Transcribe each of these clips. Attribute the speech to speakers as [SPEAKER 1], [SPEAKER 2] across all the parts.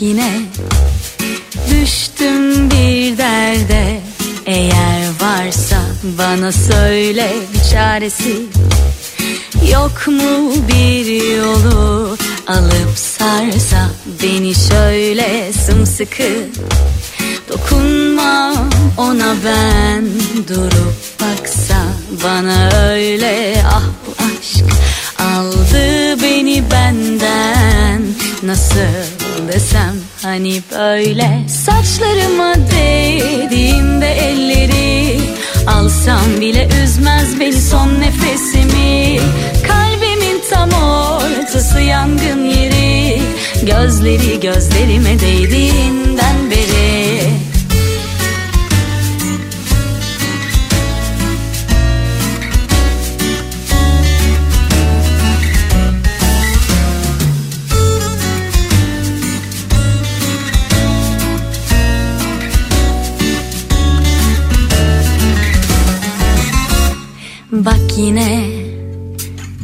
[SPEAKER 1] yine. Düştüm bir derde. Eğer varsa bana söyle bir çaresi. Yok mu bir yolu alıp sarsa beni şöyle sımsıkı? Dokunma ona ben durup baksa bana öyle. Ah bu aşk aldı beni benden nasıl desem hani böyle saçlarıma değdiğinde elleri alsam bile üzmez beni son nefesimi. Kalbimin tam ortası yangın yeri gözleri gözlerime değdiğinden beri yine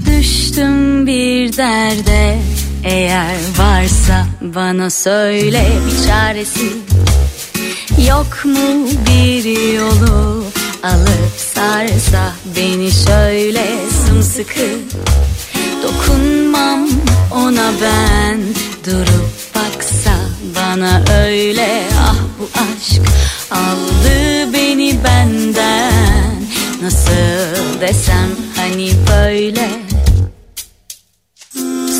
[SPEAKER 1] düştüm bir derde. Eğer varsa bana söyle bir çaresi. Yok mu bir yolu alıp sarsa beni şöyle sımsıkı. Dokunmam ona ben durup baksa bana öyle. Ah bu aşk aldı beni benden nasıl desem hani böyle?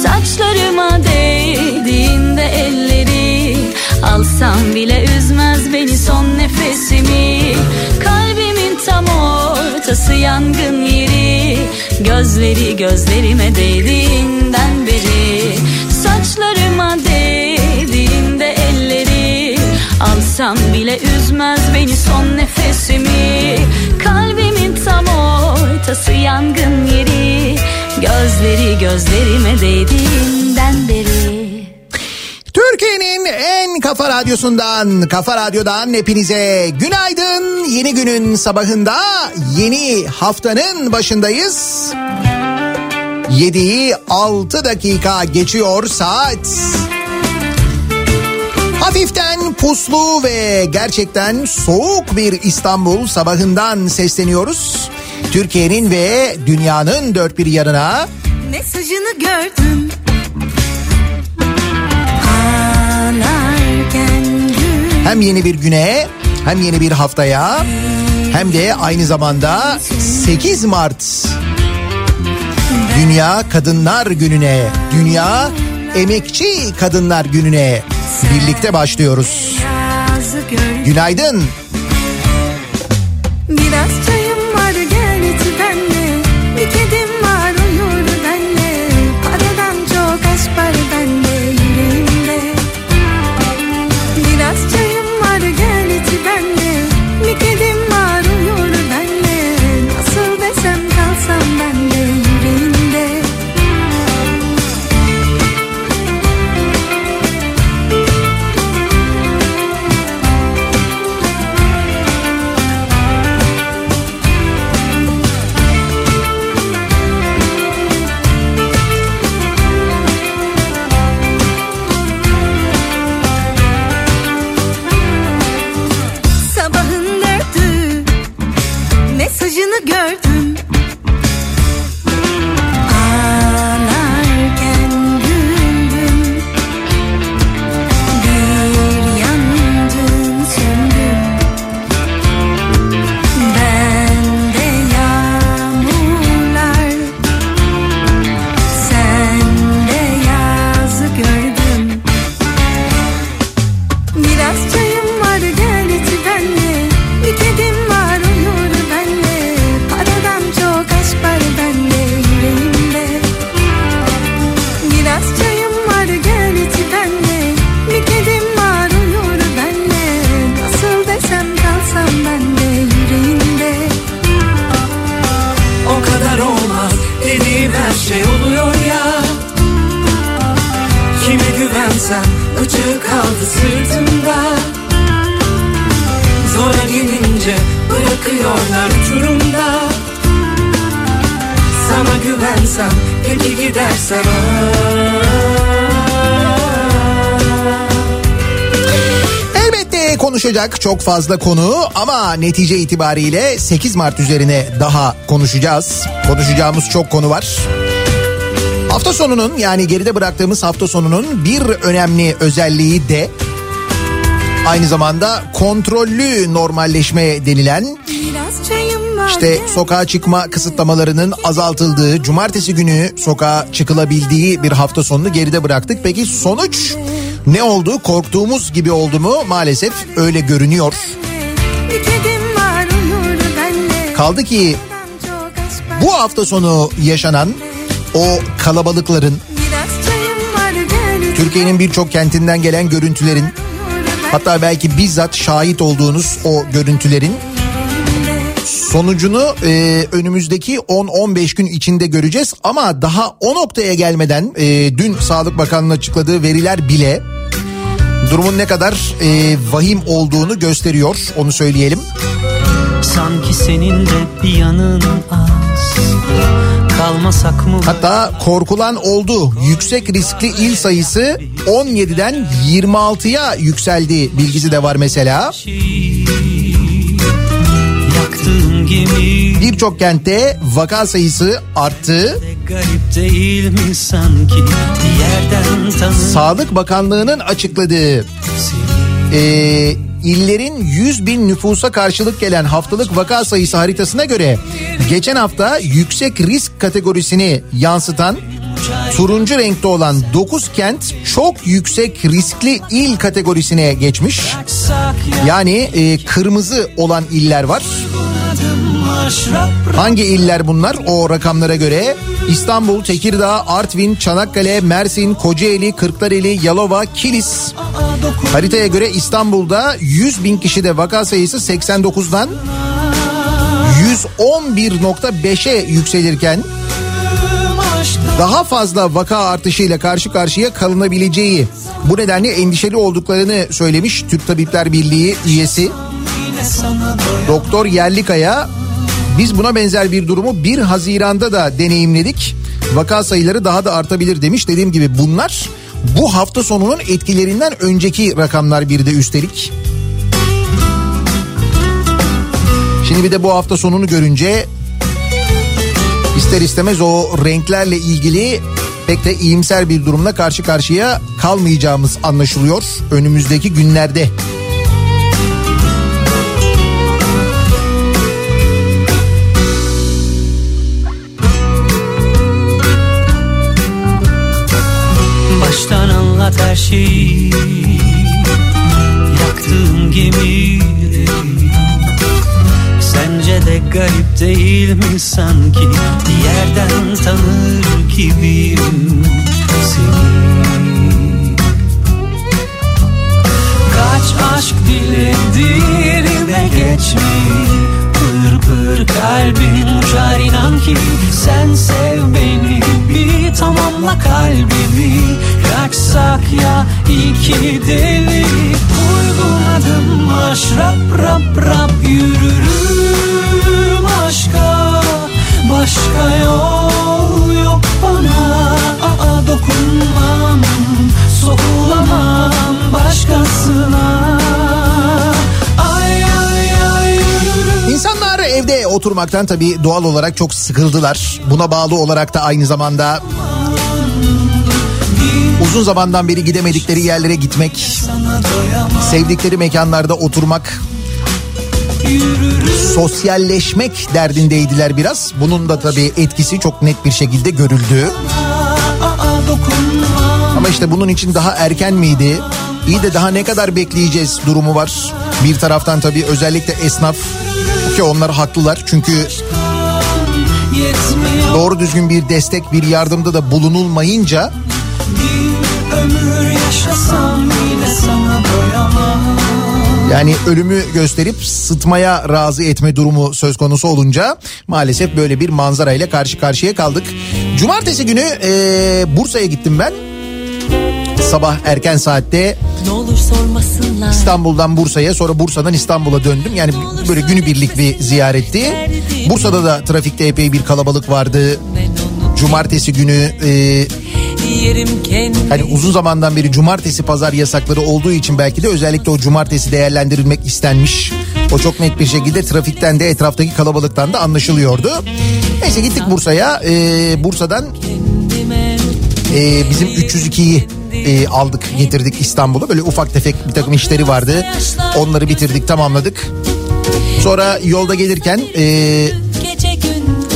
[SPEAKER 1] Saçlarıma değdiğinde elleri Alsam bile üzmez beni son nefesimi. Kalbimin tam ortası yangın yeri Gözleri gözlerime değdiğinden beri. Saçlarıma değdiğinde Alsam bile üzmez beni son nefesimi Kalbimin tam ortası yangın yeri Gözleri gözlerime değdiğinden beri
[SPEAKER 2] Türkiye'nin en kafa radyosundan, kafa radyodan hepinize günaydın. Yeni günün sabahında, yeni haftanın başındayız. 7'yi 6 dakika geçiyor saat. Hafiften puslu ve gerçekten soğuk bir İstanbul sabahından sesleniyoruz. Türkiye'nin ve dünyanın dört bir yanına.
[SPEAKER 1] Mesajını gördüm.
[SPEAKER 2] Hem yeni bir güne hem yeni bir haftaya hem de aynı zamanda 8 Mart. Dünya Kadınlar Günü'ne, Dünya Emekçi Kadınlar Günü'ne birlikte başlıyoruz. Günaydın.
[SPEAKER 3] Bırakıyorlar uçurumda Sana güvensem peki gidersem ah.
[SPEAKER 2] konuşacak çok fazla konu ama netice itibariyle 8 Mart üzerine daha konuşacağız. Konuşacağımız çok konu var. Hafta sonunun yani geride bıraktığımız hafta sonunun bir önemli özelliği de aynı zamanda kontrollü normalleşme denilen işte sokağa çıkma kısıtlamalarının azaltıldığı, cumartesi günü sokağa çıkılabildiği bir hafta sonunu geride bıraktık. Peki sonuç ne oldu? Korktuğumuz gibi oldu mu? Maalesef öyle görünüyor. Kaldı ki bu hafta sonu yaşanan o kalabalıkların, Türkiye'nin birçok kentinden gelen görüntülerin, hatta belki bizzat şahit olduğunuz o görüntülerin sonucunu e, önümüzdeki 10-15 gün içinde göreceğiz. Ama daha o noktaya gelmeden e, dün Sağlık Bakanlığı açıkladığı veriler bile durumun ne kadar e, vahim olduğunu gösteriyor. Onu söyleyelim.
[SPEAKER 4] Sanki senin de bir yanın az Kalmasak mı
[SPEAKER 2] Hatta korkulan oldu. Yüksek riskli il sayısı 17'den 26'ya yükseldi bilgisi de var mesela.
[SPEAKER 4] Gemi
[SPEAKER 2] Birçok kentte vaka sayısı arttı. Sağlık Bakanlığı'nın açıkladığı e, illerin 100 bin nüfusa karşılık gelen haftalık vaka sayısı haritasına göre geçen hafta yüksek risk kategorisini yansıtan turuncu renkte olan 9 kent çok yüksek riskli il kategorisine geçmiş. Yani e, kırmızı olan iller var. Hangi iller bunlar o rakamlara göre? İstanbul, Tekirdağ, Artvin, Çanakkale, Mersin, Kocaeli, Kırklareli, Yalova, Kilis. Haritaya göre İstanbul'da 100 bin kişide vaka sayısı 89'dan 111.5'e yükselirken daha fazla vaka artışıyla karşı karşıya kalınabileceği bu nedenle endişeli olduklarını söylemiş Türk Tabipler Birliği üyesi Doktor Yerlikaya biz buna benzer bir durumu 1 Haziran'da da deneyimledik. Vaka sayıları daha da artabilir demiş. Dediğim gibi bunlar bu hafta sonunun etkilerinden önceki rakamlar bir de üstelik. Şimdi bir de bu hafta sonunu görünce ister istemez o renklerle ilgili pek de iyimser bir durumla karşı karşıya kalmayacağımız anlaşılıyor önümüzdeki günlerde.
[SPEAKER 4] Şeyi Yaktığım gemileri. Sence de garip değil mi sanki? Yerden tanır gibiyim seni. Kaç aşk diledir ve geçmiş? Pır pır kalbim uçar inan ki Sen sev beni bir tamamla kalbimi. Yaksak ya iki deli. Uygun adım aşrap rap rap Yürürüm aşka. Başka yol yok bana. Aa, dokunmam Sokulamam başkasına
[SPEAKER 2] oturmaktan tabii doğal olarak çok sıkıldılar. Buna bağlı olarak da aynı zamanda uzun zamandan beri gidemedikleri yerlere gitmek, sevdikleri mekanlarda oturmak, sosyalleşmek derdindeydiler biraz. Bunun da tabii etkisi çok net bir şekilde görüldü. Ama işte bunun için daha erken miydi? İyi de daha ne kadar bekleyeceğiz durumu var. Bir taraftan tabii özellikle esnaf ki onlar haklılar. Çünkü doğru düzgün bir destek, bir yardımda da bulunulmayınca yani ölümü gösterip sıtmaya razı etme durumu söz konusu olunca maalesef böyle bir manzarayla karşı karşıya kaldık. Cumartesi günü eee, Bursa'ya gittim ben. Sabah erken saatte. İstanbul'dan Bursa'ya sonra Bursa'dan İstanbul'a döndüm. Yani böyle günübirlik bir ziyaretti. Bursa'da da trafikte epey bir kalabalık vardı. Cumartesi günü e, Hani uzun zamandan beri cumartesi pazar yasakları olduğu için belki de özellikle o cumartesi değerlendirilmek istenmiş. O çok net bir şekilde trafikten de etraftaki kalabalıktan da anlaşılıyordu. Neyse gittik Bursa'ya. Ee, Bursa'dan e, bizim 302'yi e, aldık getirdik İstanbul'a. Böyle ufak tefek bir takım işleri vardı. Onları bitirdik tamamladık. Sonra yolda gelirken e,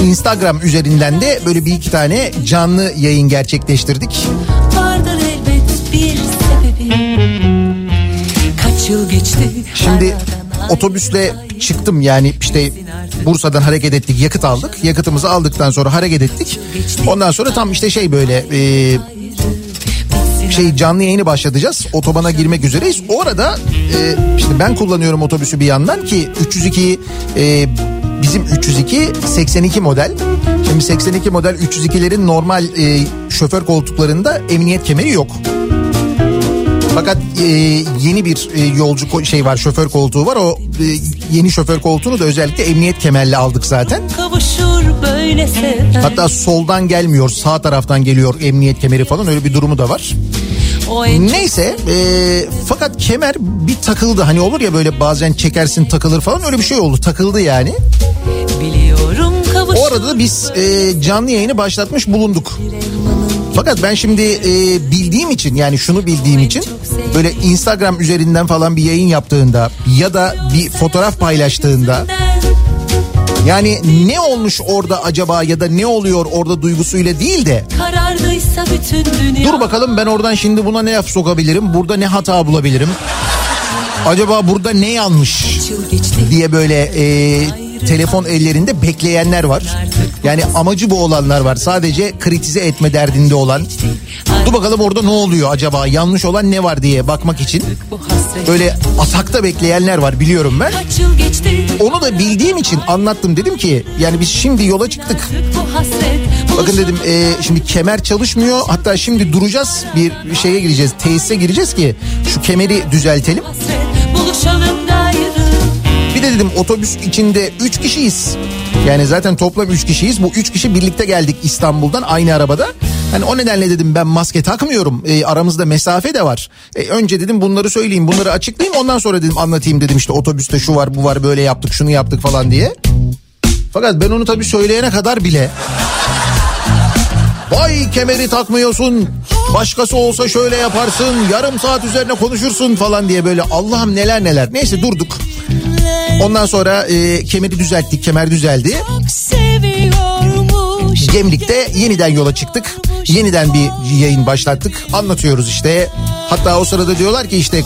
[SPEAKER 2] Instagram üzerinden de böyle bir iki tane canlı yayın gerçekleştirdik. Şimdi otobüsle çıktım yani işte Bursa'dan hareket ettik yakıt aldık. Yakıtımızı aldıktan sonra hareket ettik. Ondan sonra tam işte şey böyle e, şey canlı yayını başlatacağız. Otobana girmek üzereyiz. O arada e, işte ben kullanıyorum otobüsü bir yandan ki 302 e, bizim 302 82 model. Şimdi 82 model 302'lerin normal e, şoför koltuklarında emniyet kemeri yok. Fakat e, yeni bir e, yolcu şey var şoför koltuğu var. O e, yeni şoför koltuğunu da özellikle emniyet kemerle aldık zaten. Hatta soldan gelmiyor sağ taraftan geliyor emniyet kemeri falan öyle bir durumu da var. Neyse e, fakat kemer bir takıldı. Hani olur ya böyle bazen çekersin takılır falan. Öyle bir şey oldu. Takıldı yani. O arada da biz e, canlı yayını başlatmış bulunduk. Fakat ben şimdi e, bildiğim için yani şunu bildiğim için böyle Instagram üzerinden falan bir yayın yaptığında ya da bir fotoğraf paylaştığında yani ne olmuş orada acaba ya da ne oluyor orada duygusuyla değil de
[SPEAKER 5] Karardıysa bütün dünya
[SPEAKER 2] dur bakalım ben oradan şimdi buna ne yap sokabilirim burada ne hata bulabilirim acaba burada ne yanlış diye böyle e, telefon ellerinde bekleyenler var. Yani amacı bu olanlar var. Sadece kritize etme derdinde olan. Dur bakalım orada ne oluyor acaba? Yanlış olan ne var diye bakmak için böyle atakta bekleyenler var biliyorum ben.
[SPEAKER 5] Kaç yıl geçti
[SPEAKER 2] Onu da bildiğim için anlattım dedim ki yani biz şimdi yola çıktık. Bakın dedim e, şimdi kemer çalışmıyor hatta şimdi duracağız bir şeye gireceğiz tesise gireceğiz ki şu kemeri düzeltelim. Bir de dedim otobüs içinde 3 kişiyiz. Yani zaten toplam 3 kişiyiz. Bu 3 kişi birlikte geldik İstanbul'dan aynı arabada. Hani o nedenle dedim ben maske takmıyorum. E, aramızda mesafe de var. E, önce dedim bunları söyleyeyim, bunları açıklayayım. Ondan sonra dedim anlatayım dedim işte otobüste şu var, bu var, böyle yaptık, şunu yaptık falan diye. Fakat ben onu tabii söyleyene kadar bile Vay kemeri takmıyorsun. Başkası olsa şöyle yaparsın. Yarım saat üzerine konuşursun falan diye böyle Allah'ım neler neler. Neyse durduk. Ondan sonra e, kemeri düzelttik. Kemer düzeldi. Gemlik'te yeniden yola çıktık. Yeniden bir yayın başlattık. Anlatıyoruz işte. Hatta o sırada diyorlar ki işte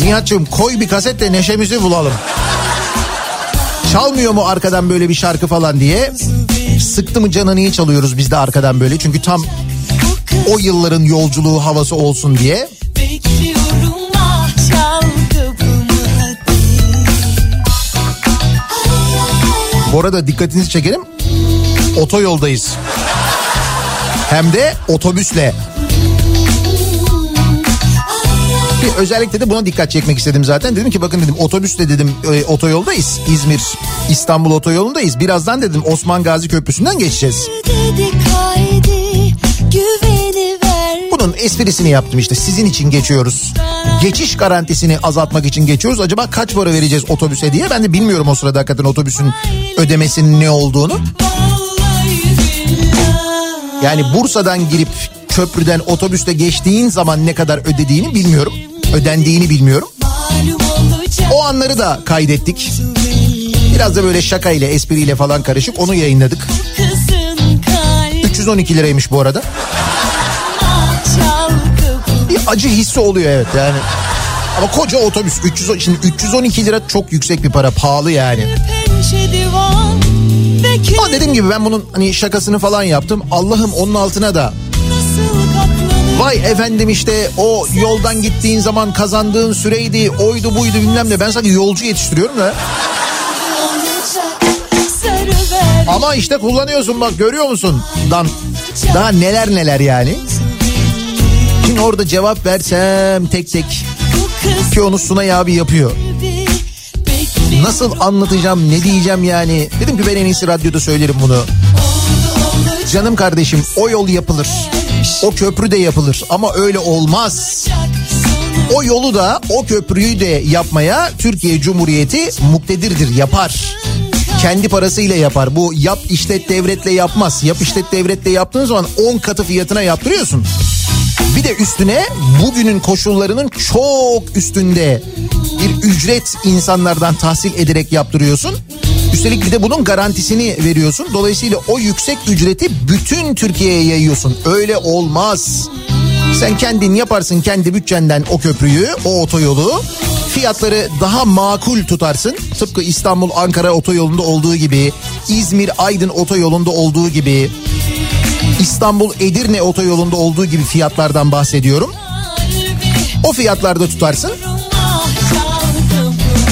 [SPEAKER 2] Nihat'cığım koy bir kaset de neşemizi bulalım. Çalmıyor mu arkadan böyle bir şarkı falan diye. Sıktı mı canını iyi çalıyoruz biz de arkadan böyle. Çünkü tam o yılların yolculuğu havası olsun diye.
[SPEAKER 5] Bekliyorum ah
[SPEAKER 2] Bu arada dikkatinizi çekelim. Otoyoldayız. Hem de otobüsle. Bir özellikle de buna dikkat çekmek istedim zaten. Dedim ki bakın dedim otobüsle dedim e, otoyoldayız. İzmir İstanbul otoyolundayız. Birazdan dedim Osman Gazi Köprüsü'nden geçeceğiz. Bunun esprisini yaptım işte sizin için geçiyoruz. Geçiş garantisini azaltmak için geçiyoruz. Acaba kaç para vereceğiz otobüse diye ben de bilmiyorum o sırada hakikaten otobüsün ödemesinin ne olduğunu.
[SPEAKER 5] Billah
[SPEAKER 2] Yani Bursa'dan girip köprüden otobüste geçtiğin zaman ne kadar ödediğini bilmiyorum. Ödendiğini bilmiyorum. O anları da kaydettik. Biraz da böyle şakayla espriyle falan karışık onu yayınladık.
[SPEAKER 5] kızın kalbi
[SPEAKER 2] 312 liraymış bu arada. Bir acı hissi oluyor evet yani. Ama koca otobüs 300 şimdi 312 lira çok yüksek bir para pahalı yani. Ama dediğim gibi ben bunun hani şakasını falan yaptım. Allah'ım onun altına da vay efendim işte o yoldan gittiğin zaman kazandığın süreydi oydu buydu bilmem ne. Ben sanki yolcu yetiştiriyorum da. Ama işte kullanıyorsun bak görüyor musun? Dan daha neler neler yani. Şimdi orada cevap versem tek tek ki onu Sunay abi yapıyor. Nasıl anlatacağım ne diyeceğim yani. Dedim ki ben en iyisi radyoda söylerim bunu. Canım kardeşim o yol yapılır. O köprü de yapılır ama öyle olmaz. O yolu da o köprüyü de yapmaya Türkiye Cumhuriyeti muktedirdir yapar. Kendi parasıyla yapar. Bu yap işlet devletle yapmaz. Yap işlet devletle yaptığın zaman 10 katı fiyatına yaptırıyorsun. Bir de üstüne bugünün koşullarının çok üstünde bir ücret insanlardan tahsil ederek yaptırıyorsun. Üstelik bir de bunun garantisini veriyorsun. Dolayısıyla o yüksek ücreti bütün Türkiye'ye yayıyorsun. Öyle olmaz. Sen kendin yaparsın kendi bütçenden o köprüyü, o otoyolu. Fiyatları daha makul tutarsın. Tıpkı İstanbul Ankara otoyolunda olduğu gibi, İzmir Aydın otoyolunda olduğu gibi, İstanbul Edirne otoyolunda olduğu gibi fiyatlardan bahsediyorum. O fiyatlarda tutarsın.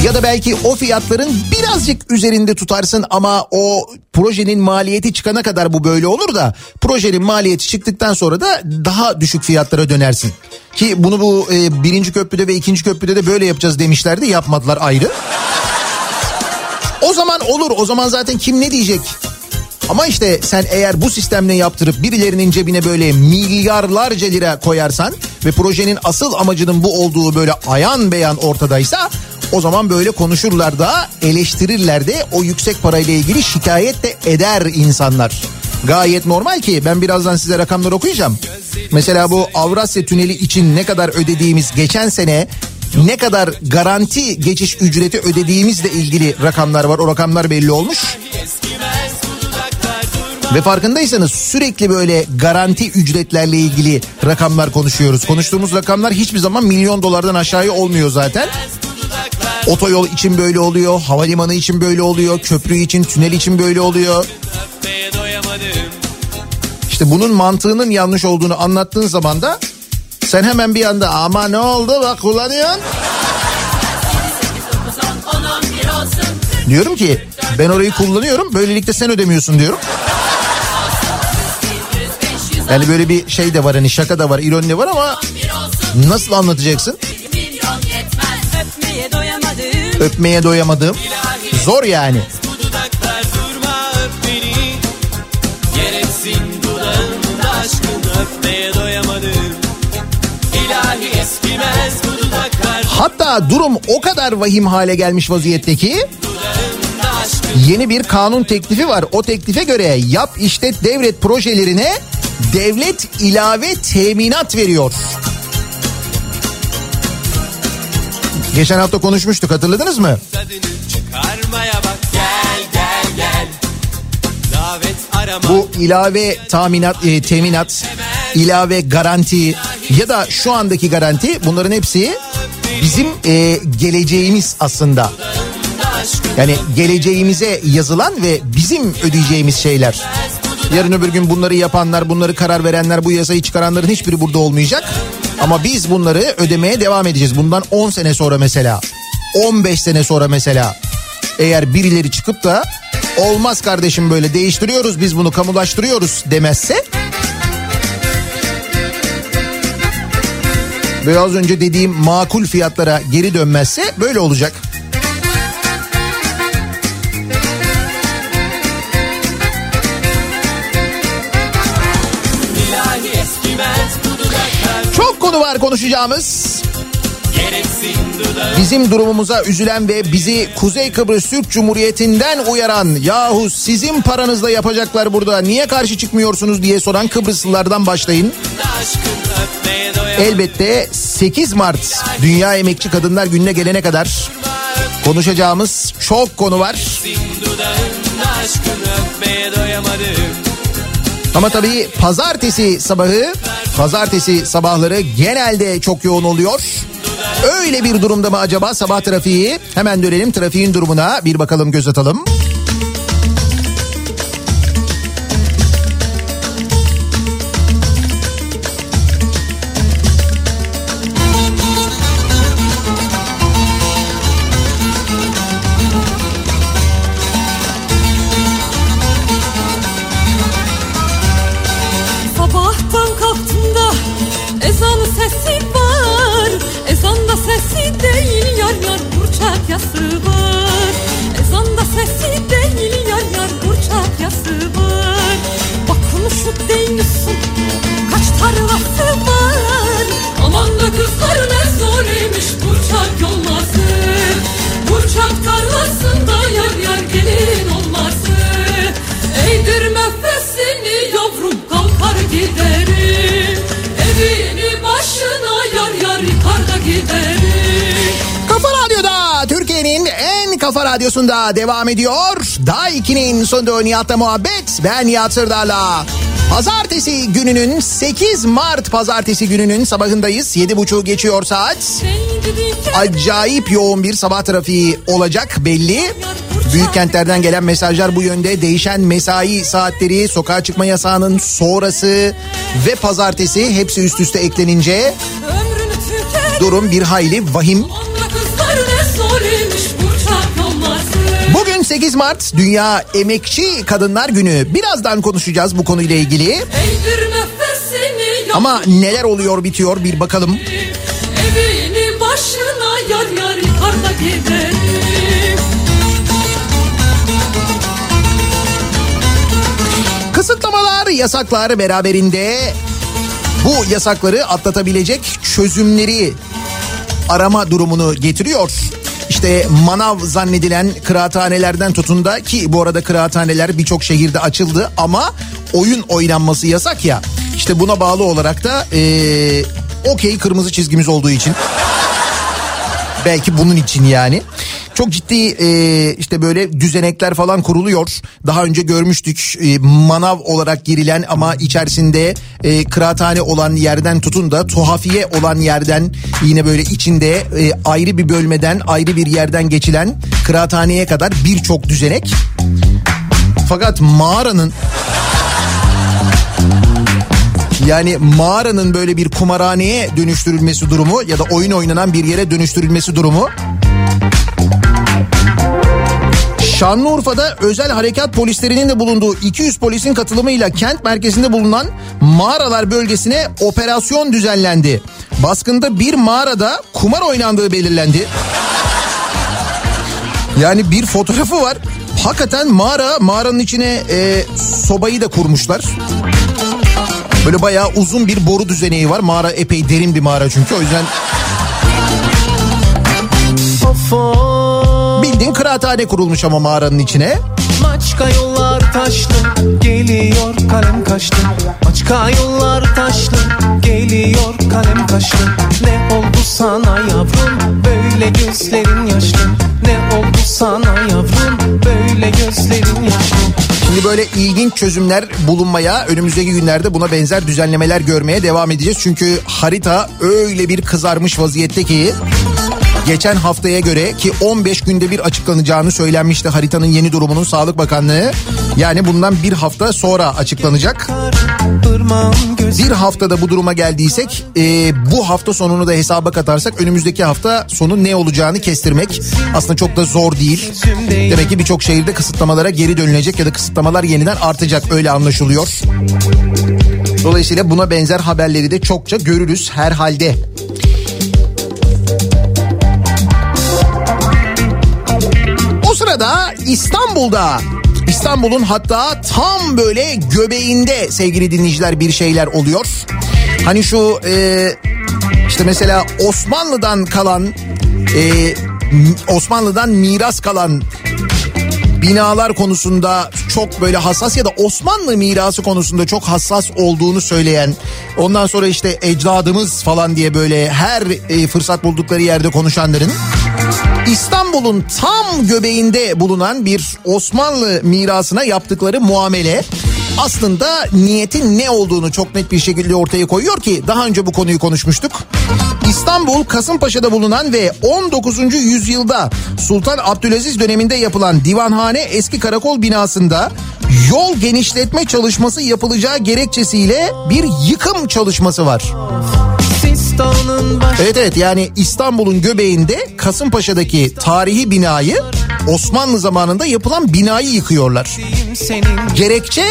[SPEAKER 2] Ya da belki o fiyatların birazcık üzerinde tutarsın ama o projenin maliyeti çıkana kadar bu böyle olur da projenin maliyeti çıktıktan sonra da daha düşük fiyatlara dönersin. Ki bunu bu e, birinci köprüde ve ikinci köprüde de böyle yapacağız demişlerdi yapmadılar ayrı. O zaman olur o zaman zaten kim ne diyecek? Ama işte sen eğer bu sistemle yaptırıp birilerinin cebine böyle milyarlarca lira koyarsan ve projenin asıl amacının bu olduğu böyle ayan beyan ortadaysa o zaman böyle konuşurlar da eleştirirler de o yüksek parayla ilgili şikayet de eder insanlar. Gayet normal ki ben birazdan size rakamlar okuyacağım. Mesela bu Avrasya Tüneli için ne kadar ödediğimiz geçen sene ne kadar garanti geçiş ücreti ödediğimizle ilgili rakamlar var. O rakamlar belli olmuş. Ve farkındaysanız sürekli böyle garanti ücretlerle ilgili rakamlar konuşuyoruz. Konuştuğumuz rakamlar hiçbir zaman milyon dolardan aşağıya olmuyor zaten. Otoyol için böyle oluyor, havalimanı için böyle oluyor, köprü için, tünel için böyle oluyor. İşte bunun mantığının yanlış olduğunu anlattığın zaman da sen hemen bir anda ama ne oldu bak kullanıyorsun. Diyorum ki ben orayı kullanıyorum böylelikle sen ödemiyorsun diyorum. Yani böyle bir şey de var hani şaka da var ironi de var ama nasıl anlatacaksın?
[SPEAKER 5] Öpmeye doyamadım.
[SPEAKER 2] Zor yani. Hatta durum o kadar vahim hale gelmiş
[SPEAKER 3] dudağında aşkını
[SPEAKER 2] yeni bir kanun teklifi var. O teklife göre yap işlet devlet projelerine devlet ilave teminat veriyor. Geçen hafta konuşmuştuk hatırladınız mı?
[SPEAKER 3] bak Gel gel gel
[SPEAKER 2] Bu ilave taminat, e, teminat, ilave garanti ya da şu andaki garanti bunların hepsi bizim e, geleceğimiz aslında. Yani geleceğimize yazılan ve bizim ödeyeceğimiz şeyler. Yarın öbür gün bunları yapanlar, bunları karar verenler, bu yasayı çıkaranların hiçbiri burada olmayacak. Ama biz bunları ödemeye devam edeceğiz. Bundan 10 sene sonra mesela, 15 sene sonra mesela eğer birileri çıkıp da olmaz kardeşim böyle değiştiriyoruz biz bunu kamulaştırıyoruz demezse ve az önce dediğim makul fiyatlara geri dönmezse böyle olacak. Konu var konuşacağımız. Bizim durumumuza üzülen ve bizi Kuzey Kıbrıs Türk Cumhuriyeti'nden uyaran yahu sizin paranızla yapacaklar burada niye karşı çıkmıyorsunuz diye soran Kıbrıslılardan başlayın. Elbette 8 Mart Dünya Emekçi Kadınlar Günü'ne gelene kadar konuşacağımız çok konu var.
[SPEAKER 3] Aşkını öpmeye doyamadım
[SPEAKER 2] Ama tabii pazartesi sabahı, pazartesi sabahları genelde çok yoğun oluyor. Öyle bir durumda mı acaba sabah trafiği? Hemen dönelim trafiğin durumuna bir bakalım göz atalım.
[SPEAKER 5] Sabahtan
[SPEAKER 2] Devam ediyor. Daha 2'nin sonunda Nihat'la muhabbet. Ben Nihat Sırdar'la. Pazartesi gününün 8 Mart pazartesi gününün sabahındayız. 7.30 geçiyor saat. Acayip yoğun bir sabah trafiği olacak belli. Büyük kentlerden gelen mesajlar bu yönde. Değişen mesai saatleri, sokağa çıkma yasağının sonrası ve pazartesi hepsi üst üste eklenince durum bir hayli vahim. Bugün 8 Mart Dünya Emekçi Kadınlar Günü. Birazdan konuşacağız bu konuyla ilgili. Ama neler oluyor bitiyor bir bakalım.
[SPEAKER 5] Evini başına yar yar yıkar da giderim.
[SPEAKER 2] Kısıtlamalar, yasaklar beraberinde bu yasakları atlatabilecek çözümleri arama durumunu getiriyor. İşte manav zannedilen kıraathanelerden tutun da ki bu arada kıraathaneler birçok şehirde açıldı ama oyun oynanması yasak ya. İşte buna bağlı olarak da ee, okey kırmızı çizgimiz olduğu için. Belki bunun için yani. Çok ciddi e, işte böyle düzenekler falan kuruluyor. Daha önce görmüştük e, manav olarak girilen ama içerisinde e, kıraathane olan yerden tutun da tuhafiye olan yerden yine böyle içinde e, ayrı bir bölmeden ayrı bir yerden geçilen kıraathaneye kadar birçok düzenek. Fakat mağaranın yani mağaranın böyle bir kumarhaneye dönüştürülmesi durumu ya da oyun oynanan bir yere dönüştürülmesi durumu Şanlıurfa'da özel harekat polislerinin de bulunduğu 200 polisin katılımıyla kent merkezinde bulunan mağaralar bölgesine operasyon düzenlendi. Baskında bir mağarada kumar oynandığı belirlendi. Yani bir fotoğrafı var. Hakikaten mağara, mağaranın içine e, sobayı da kurmuşlar. Böyle bayağı uzun bir boru düzeneği var. Mağara epey derin bir mağara çünkü o yüzden... Bildiğin kıraathane kurulmuş ama mağaranın içine.
[SPEAKER 6] Maçka yollar taşlı geliyor kalem kaşlı Maçka yollar taşlı geliyor kalem kaşlı Ne oldu sana yavrum böyle gözlerin yaşlı Ne oldu sana yavrum böyle gözlerin yaşlı
[SPEAKER 2] Şimdi böyle ilginç çözümler bulunmaya önümüzdeki günlerde buna benzer düzenlemeler görmeye devam edeceğiz. Çünkü harita öyle bir kızarmış vaziyette ki geçen haftaya göre ki 15 günde bir açıklanacağını söylenmişti haritanın yeni durumunun Sağlık Bakanlığı. Yani bundan bir hafta sonra açıklanacak. Bir haftada bu duruma geldiysek e, bu hafta sonunu da hesaba katarsak önümüzdeki hafta sonu ne olacağını kestirmek aslında çok da zor değil. Demek ki birçok şehirde kısıtlamalara geri dönülecek ya da kısıtlamalar yeniden artacak öyle anlaşılıyor. Dolayısıyla buna benzer haberleri de çokça görürüz herhalde. O sırada İstanbul'da İstanbul'un hatta tam böyle göbeğinde sevgili dinleyiciler bir şeyler oluyor. Hani şu e, işte mesela Osmanlı'dan kalan e, Osmanlı'dan miras kalan binalar konusunda çok böyle hassas ya da Osmanlı mirası konusunda çok hassas olduğunu söyleyen ondan sonra işte ecdadımız falan diye böyle her e, fırsat buldukları yerde konuşanların İstanbul'un tam göbeğinde bulunan bir Osmanlı mirasına yaptıkları muamele aslında niyetin ne olduğunu çok net bir şekilde ortaya koyuyor ki daha önce bu konuyu konuşmuştuk. İstanbul Kasımpaşa'da bulunan ve 19. yüzyılda Sultan Abdülaziz döneminde yapılan divanhane eski karakol binasında yol genişletme çalışması yapılacağı gerekçesiyle bir yıkım çalışması var. Evet evet yani İstanbul'un göbeğinde Kasımpaşa'daki tarihi binayı Osmanlı zamanında yapılan binayı yıkıyorlar. Gerekçe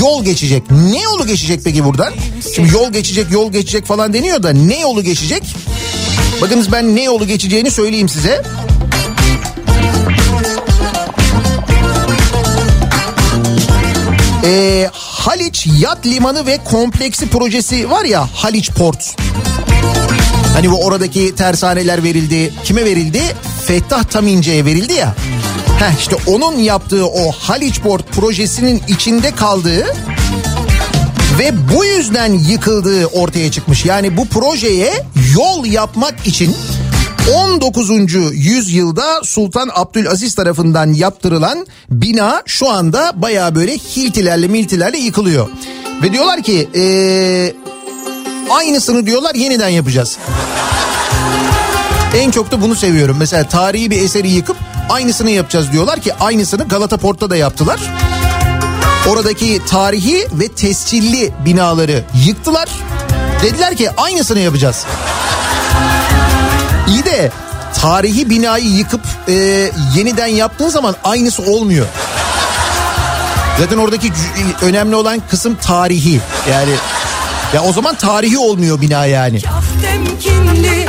[SPEAKER 2] yol geçecek. Ne yolu geçecek peki buradan? Şimdi yol geçecek yol geçecek falan deniyor da ne yolu geçecek? Bakınız ben ne yolu geçeceğini söyleyeyim size. Ee, Haliç Yat Limanı ve Kompleksi projesi var ya Haliç Port. Hani bu oradaki tersaneler verildi. Kime verildi? Fettah Tamince'ye verildi ya. Heh işte onun yaptığı o Haliç Port projesinin içinde kaldığı ve bu yüzden yıkıldığı ortaya çıkmış. Yani bu projeye yol yapmak için 19. yüzyılda Sultan Abdülaziz tarafından yaptırılan bina şu anda baya böyle hiltilerle miltilerle yıkılıyor. Ve diyorlar ki ee, aynısını diyorlar yeniden yapacağız. En çok da bunu seviyorum. Mesela tarihi bir eseri yıkıp aynısını yapacağız diyorlar ki aynısını Galata Port'ta da yaptılar. Oradaki tarihi ve tescilli binaları yıktılar. Dediler ki aynısını yapacağız. İyi de tarihi binayı yıkıp e, yeniden yaptığın zaman aynısı olmuyor. Zaten oradaki önemli olan kısım tarihi. Yani ya o zaman tarihi olmuyor bina yani.
[SPEAKER 1] Af temkinli geç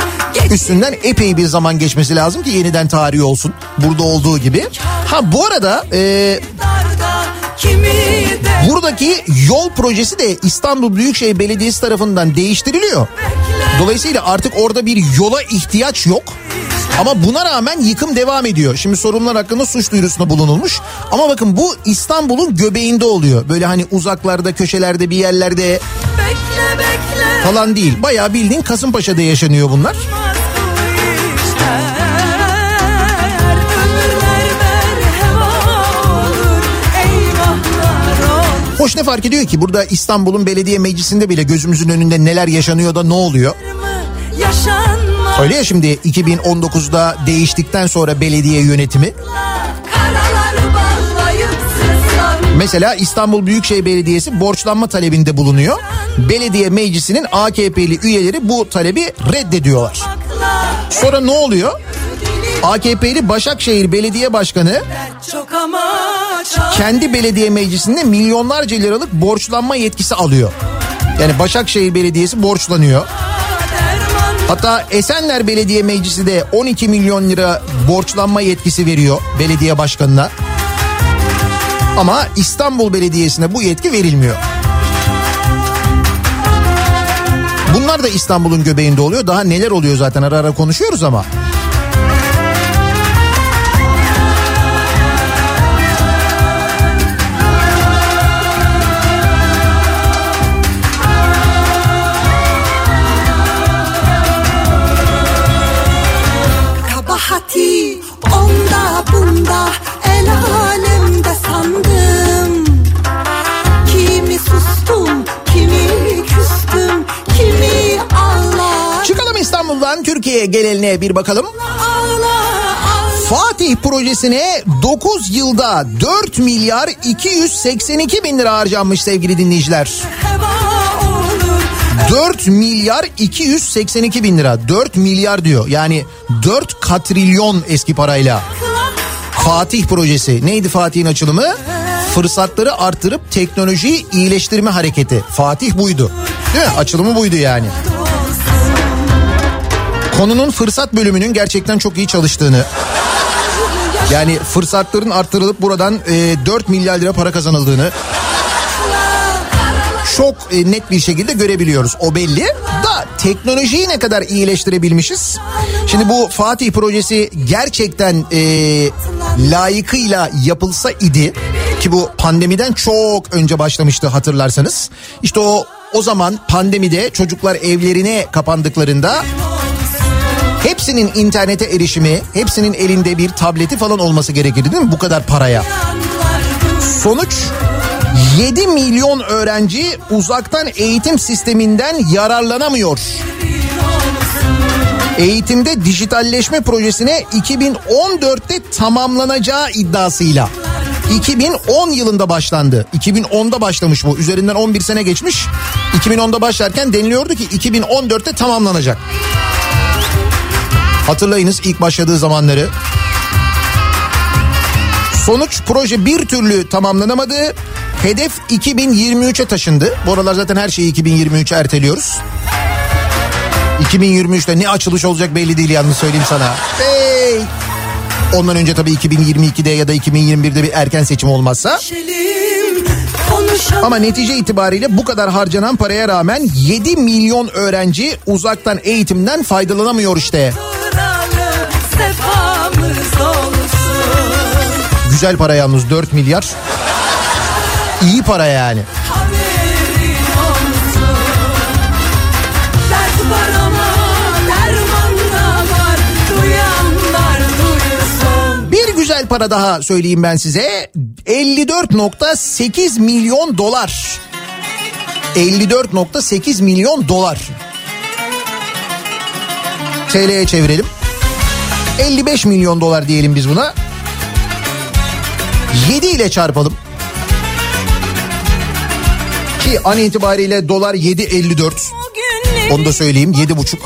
[SPEAKER 2] Üstünden epey bir zaman geçmesi lazım ki yeniden tarihi olsun. Burada olduğu gibi. Ha bu arada e, buradaki yol projesi de İstanbul Büyükşehir Belediyesi tarafından değiştiriliyor. Dolayısıyla artık orada bir yola ihtiyaç yok. Ama buna rağmen yıkım devam ediyor. Şimdi sorunlar hakkında suç duyurusunda bulunulmuş. Ama bakın bu İstanbul'un göbeğinde oluyor. Böyle hani uzaklarda, köşelerde, bir yerlerde
[SPEAKER 1] bekle bekle
[SPEAKER 2] falan değil. Bayağı bildiğin Kasımpaşa'da yaşanıyor bunlar. Hoş ne fark ediyor ki burada İstanbul'un belediye meclisinde bile gözümüzün önünde neler yaşanıyor da ne oluyor? Öyle ya şimdi 2019'da değiştikten sonra belediye yönetimi. Mesela İstanbul Büyükşehir Belediyesi borçlanma talebinde bulunuyor. Belediye meclisinin AKP'li üyeleri bu talebi reddediyorlar. Sonra ne oluyor? AKP'li Başakşehir Belediye Başkanı kendi belediye meclisinde milyonlarca liralık borçlanma yetkisi alıyor. Yani Başakşehir Belediyesi borçlanıyor. Hatta Esenler Belediye Meclisi de 12 milyon lira borçlanma yetkisi veriyor belediye başkanına. Ama İstanbul Belediyesi'ne bu yetki verilmiyor. Bunlar da İstanbul'un göbeğinde oluyor. Daha neler oluyor zaten ara ara konuşuyoruz ama. Türkiye'ye geleline bir bakalım. Fatih projesine 9 yılda 4 milyar 282 bin lira harcanmış sevgili dinleyiciler.
[SPEAKER 1] heva olur
[SPEAKER 2] 4 milyar 282 bin lira. 4 milyar diyor. Yani 4 katrilyon eski parayla. Fatih projesi. Neydi Fatih'in açılımı? Fırsatları artırıp teknolojiyi iyileştirme hareketi. Fatih buydu. Değil mi? Açılımı buydu yani. Konunun fırsat bölümünün gerçekten çok iyi çalıştığını. Yani fırsatların artırılıp buradan e, 4 milyar lira para kazanıldığını çok e, net bir şekilde görebiliyoruz. O belli. Da teknolojiyi ne kadar iyileştirebilmişiz? Şimdi bu Fatih projesi gerçekten e, layıkıyla yapılsa idi ki bu pandemiden çok önce başlamıştı hatırlarsanız. İşte o o zaman pandemide çocuklar evlerine kapandıklarında hepsinin internete erişimi, hepsinin elinde bir tableti falan olması gerekirdi değil mi? Bu kadar paraya. Sonuç 7 milyon öğrenci uzaktan eğitim sisteminden yararlanamıyor. Eğitimde dijitalleşme projesine 2014'te tamamlanacağı iddiasıyla. 2010 yılında başlandı. 2010'da başlamış bu. Üzerinden 11 sene geçmiş. 2010'da başlarken deniliyordu ki 2014'te tamamlanacak. Hatırlayınız ilk başladığı zamanları. Sonuç proje bir türlü tamamlanamadı. Hedef 2023'e taşındı. Bu aralar zaten her şeyi 2023'e erteliyoruz. 2023'te ne açılış olacak belli değil yalnız söyleyeyim sana. Hey! Ondan önce tabii 2022'de ya da 2021'de bir erken seçim olmazsa. Ama netice itibariyle bu kadar harcanan paraya rağmen 7 milyon öğrenci uzaktan eğitimden faydalanamıyor işte. Güzel para yalnız 4 milyar. İyi para yani.
[SPEAKER 1] Bir güzel
[SPEAKER 2] para daha söyleyeyim ben size. 54.8 milyon dolar. 54.8 milyon dolar. TL'ye çevirelim. 55 milyon dolar diyelim biz buna. 7 ile çarpalım. Ki an itibariyle dolar 7.54. Onu da söyleyeyim 7.5.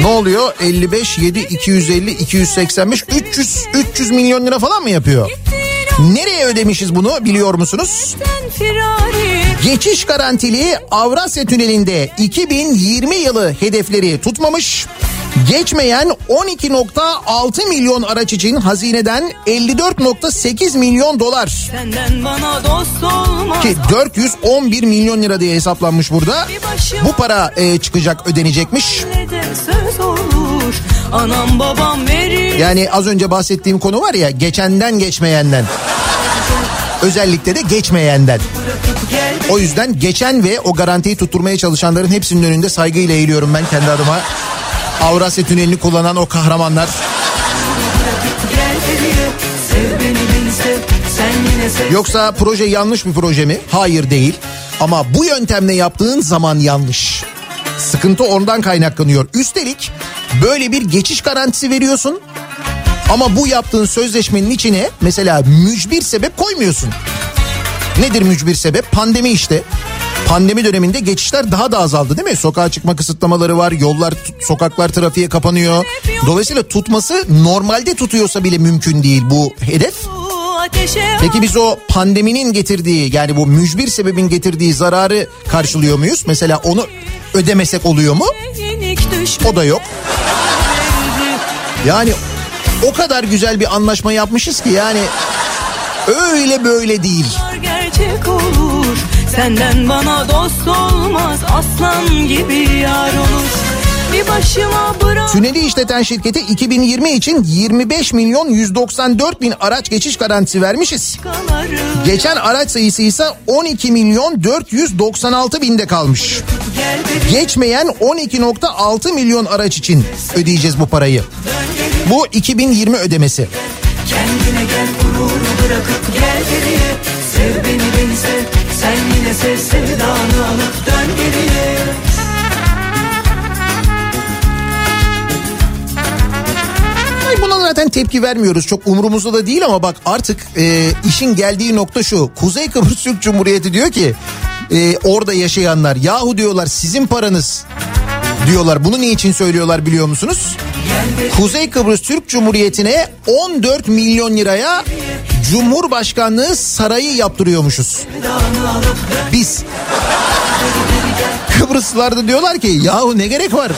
[SPEAKER 2] Ne oluyor? 55, 7, 250, 285, 300, 300 milyon lira falan mı yapıyor? Nereye ödemişiz bunu biliyor musunuz? Geçiş garantili Avrasya Tüneli'nde 2020 yılı hedefleri tutmamış. Geçmeyen 12.6 milyon araç için hazineden 54.8 milyon dolar ki 411 milyon lira diye hesaplanmış burada. Bu para e, çıkacak ödenecekmiş.
[SPEAKER 1] Anam babam verir.
[SPEAKER 2] Yani az önce bahsettiğim konu var ya geçenden geçmeyenden. Özellikle de geçmeyenden. O yüzden geçen ve o garantiyi tutturmaya çalışanların hepsinin önünde saygıyla eğiliyorum ben kendi adıma. Avrasya Tüneli'ni kullanan o kahramanlar. Yoksa proje yanlış bir proje mi? Hayır değil. Ama bu yöntemle yaptığın zaman yanlış. Sıkıntı ondan kaynaklanıyor. Üstelik böyle bir geçiş garantisi veriyorsun. Ama bu yaptığın sözleşmenin içine mesela mücbir sebep koymuyorsun. Nedir mücbir sebep? Pandemi işte. Pandemi döneminde geçişler daha da azaldı değil mi? Sokağa çıkma kısıtlamaları var, yollar, sokaklar trafiğe kapanıyor. Dolayısıyla tutması normalde tutuyorsa bile mümkün değil bu hedef. Peki biz o pandeminin getirdiği yani bu mücbir sebebin getirdiği zararı karşılıyor muyuz? Mesela onu ödemesek oluyor mu? O da yok. Yani o kadar güzel bir anlaşma yapmışız ki yani öyle böyle değil.
[SPEAKER 1] gerçek olur. Senden bana dost olmaz. Aslan gibi yar olur. Bir başıma bırak.
[SPEAKER 2] Tüneli işleten şirkete 2020 için 25 milyon 194 bin araç geçiş garantisi vermişiz. Geçen araç sayısı ise 12 milyon 496 binde kalmış. Geçmeyen 12.6 milyon araç için ödeyeceğiz bu parayı. Bu 2020 ödemesi.
[SPEAKER 1] Kendine gel gururu bırakıp gel Sen yine sev sevdanı alıp dön geriye
[SPEAKER 2] buna zaten tepki vermiyoruz. Çok umurumuzda da değil ama bak artık e, işin geldiği nokta şu. Kuzey Kıbrıs Türk Cumhuriyeti diyor ki e, orada yaşayanlar yahu diyorlar sizin paranız diyorlar. Bunu niçin söylüyorlar biliyor musunuz? Kuzey Kıbrıs Türk Cumhuriyeti'ne 14 milyon liraya Cumhurbaşkanlığı sarayı yaptırıyormuşuz. Biz. Kıbrıslılar da diyorlar ki yahu ne gerek var?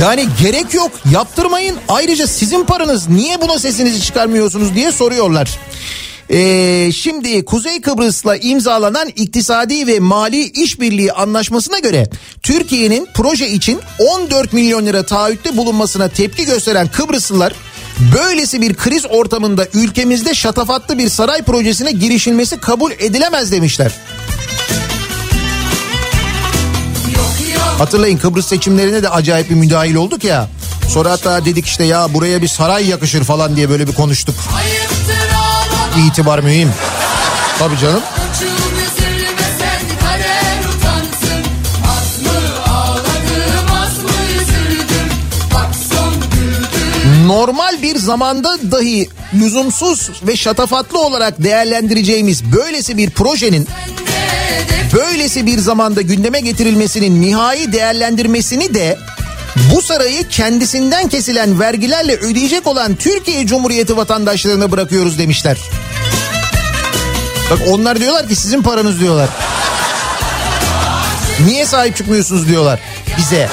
[SPEAKER 2] Yani gerek yok yaptırmayın ayrıca sizin paranız niye buna sesinizi çıkarmıyorsunuz diye soruyorlar. Ee, şimdi Kuzey Kıbrıs'la imzalanan iktisadi ve mali işbirliği anlaşmasına göre Türkiye'nin proje için 14 milyon lira taahhütte bulunmasına tepki gösteren Kıbrıslılar böylesi bir kriz ortamında ülkemizde şatafatlı bir saray projesine girişilmesi kabul edilemez demişler. Hatırlayın Kıbrıs seçimlerine de acayip bir müdahil olduk ya. Sonra hatta dedik işte ya buraya bir saray yakışır falan diye böyle bir konuştuk.
[SPEAKER 5] Ayıptır
[SPEAKER 2] İtibar mühim. Tabii canım. Normal bir zamanda dahi lüzumsuz ve şatafatlı olarak değerlendireceğimiz böylesi bir projenin böylesi bir zamanda gündeme getirilmesinin nihai değerlendirmesini de bu sarayı kendisinden kesilen vergilerle ödeyecek olan Türkiye Cumhuriyeti vatandaşlarına bırakıyoruz demişler. Bak onlar diyorlar ki sizin paranız diyorlar. Niye sahip çıkmıyorsunuz diyorlar bize.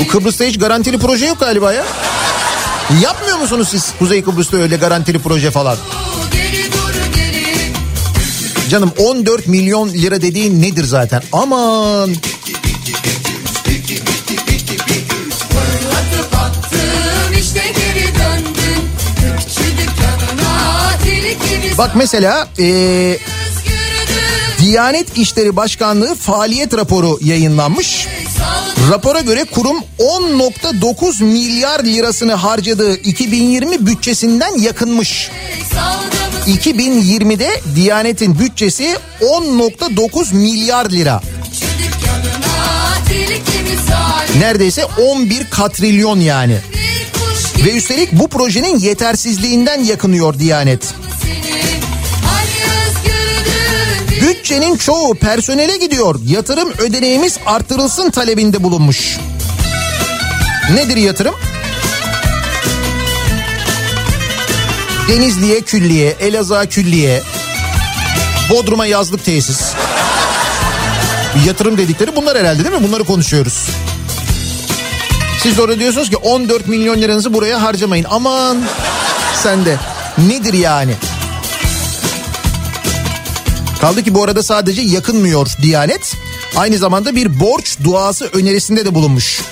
[SPEAKER 2] Bu Kıbrıs'ta hiç garantili proje yok galiba ya. Yapmıyor musunuz siz Kuzey Kıbrıs'ta öyle garantili proje falan? Canım 14 milyon lira dediğin nedir zaten? Aman bak mesela ee, Diyanet İşleri Başkanlığı faaliyet raporu yayınlanmış. Rapora göre kurum 10.9 milyar lirasını harcadığı 2020 bütçesinden yakınmış. 2020'de Diyanet'in bütçesi 10.9 milyar lira. Neredeyse 11 katrilyon yani. Ve üstelik bu projenin yetersizliğinden yakınıyor Diyanet. Bütçenin çoğu personele gidiyor. Yatırım ödeneğimiz artırılsın talebinde bulunmuş. Nedir yatırım? Denizli'ye külliye, Elazığ'a külliye, Bodrum'a yazlık tesis. Yatırım dedikleri bunlar herhalde değil mi? Bunları konuşuyoruz. Siz de orada diyorsunuz ki 14 milyon liranızı buraya harcamayın. Aman sen de. Nedir yani? Kaldı ki bu arada sadece yakınmıyor Diyanet. Aynı zamanda bir borç duası önerisinde de bulunmuş.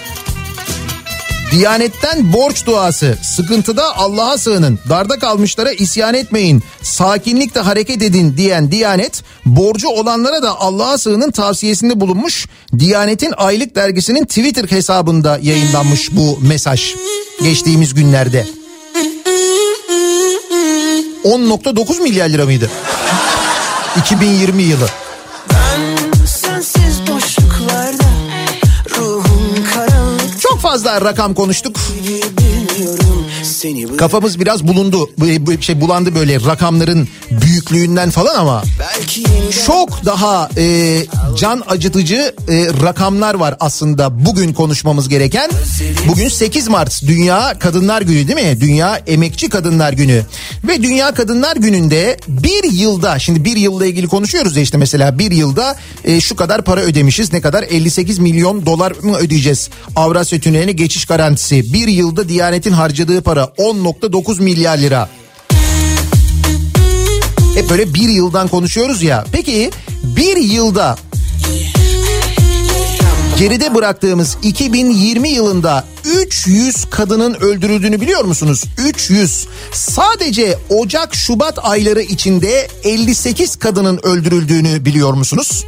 [SPEAKER 2] Diyanetten borç duası. Sıkıntıda Allah'a sığının. Darda kalmışlara isyan etmeyin. Sakinlikle hareket edin diyen Diyanet borcu olanlara da Allah'a sığının tavsiyesinde bulunmuş. Diyanet'in aylık dergisinin Twitter hesabında yayınlanmış bu mesaj. Geçtiğimiz günlerde. 10.9 milyar lira mıydı? 2020 yılı. Fazla rakam konuştuk. Kafamız biraz bulundu. Bu- bu Şey bulandı böyle rakamların büyüklüğünden falan ama çok daha e, can acıtıcı e, rakamlar var aslında bugün konuşmamız gereken. Bugün 8 Mart Dünya Kadınlar Günü değil mi? Dünya Emekçi Kadınlar Günü. Ve Dünya Kadınlar Günü'nde bir yılda şimdi bir yılla ilgili konuşuyoruz ya işte mesela bir yılda e, şu kadar para ödemişiz. Ne kadar? 58 milyon dolar mı ödeyeceğiz? Avrasya Tüneli'ne geçiş garantisi. Bir yılda Diyanet'in harcadığı para 10.9 milyar lira. Hep böyle bir yıldan konuşuyoruz ya. Peki bir yılda geride bıraktığımız 2020 yılında 300 kadının öldürüldüğünü biliyor musunuz? 300. Sadece Ocak Şubat ayları içinde 58 kadının öldürüldüğünü biliyor musunuz?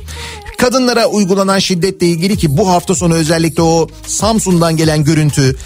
[SPEAKER 2] Kadınlara uygulanan şiddetle ilgili ki bu hafta sonu özellikle o Samsun'dan gelen görüntü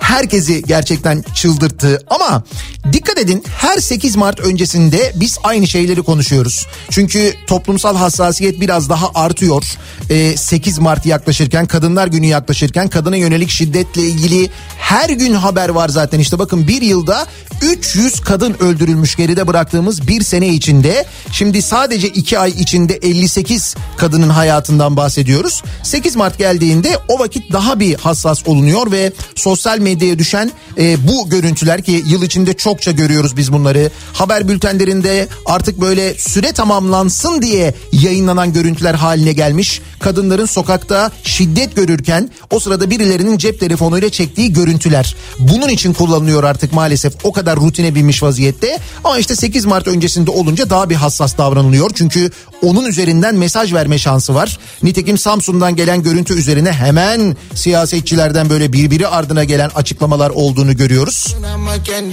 [SPEAKER 2] herkesi gerçekten çıldırttı ama dikkat edin her 8 Mart öncesinde biz aynı şeyleri konuşuyoruz. Çünkü toplumsal hassasiyet biraz daha artıyor. Ee, 8 Mart yaklaşırken kadınlar günü yaklaşırken kadına yönelik şiddetle ilgili her gün haber var zaten işte bakın bir yılda 300 kadın öldürülmüş geride bıraktığımız bir sene içinde. Şimdi sadece 2 ay içinde 58 kadının hayatından bahsediyoruz. 8 Mart geldiğinde o vakit daha bir hassas olunuyor ve sosyal medyaya düşen e, bu görüntüler ki yıl içinde çokça görüyoruz biz bunları. Haber bültenlerinde artık böyle süre tamamlansın diye yayınlanan görüntüler haline gelmiş. Kadınların sokakta şiddet görürken o sırada birilerinin cep telefonuyla çektiği görüntüler. Bunun için kullanılıyor artık maalesef o kadar rutine binmiş vaziyette. Ama işte 8 Mart öncesinde olunca daha bir hassas davranılıyor. Çünkü onun üzerinden mesaj verme şansı var. Nitekim Samsun'dan gelen görüntü üzerine hemen siyasetçilerden böyle birbiri ardına gelen açıklamalar olduğunu görüyoruz.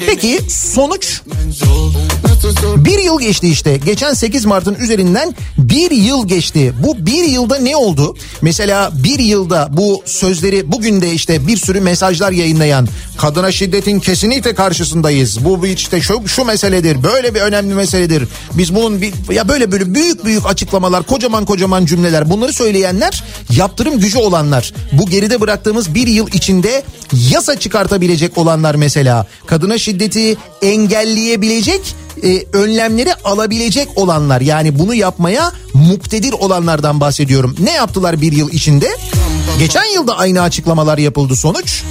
[SPEAKER 2] Peki sonuç bir yıl geçti işte. Geçen 8 Mart'ın üzerinden bir yıl geçti. Bu bir yılda ne oldu? Mesela bir yılda bu sözleri bugün de işte bir sürü mesajlar yayınlayan kadına şiddetin kesinlikle karşısındayız. Bu işte şu, şu meseledir. Böyle bir önemli meseledir. Biz bunun bir, ya böyle böyle büyük büyük açıklamalar, kocaman kocaman cümleler bunları söyleyenler yaptırım gücü olanlar. Bu geride bıraktığımız bir yıl içinde yasa çıkartabilecek olanlar mesela. Kadına şiddeti engelleyebilecek e, önlemleri alabilecek olanlar yani bunu yapmaya muktedir olanlardan bahsediyorum. Ne yaptılar bir yıl içinde? Geçen yılda aynı açıklamalar yapıldı sonuç.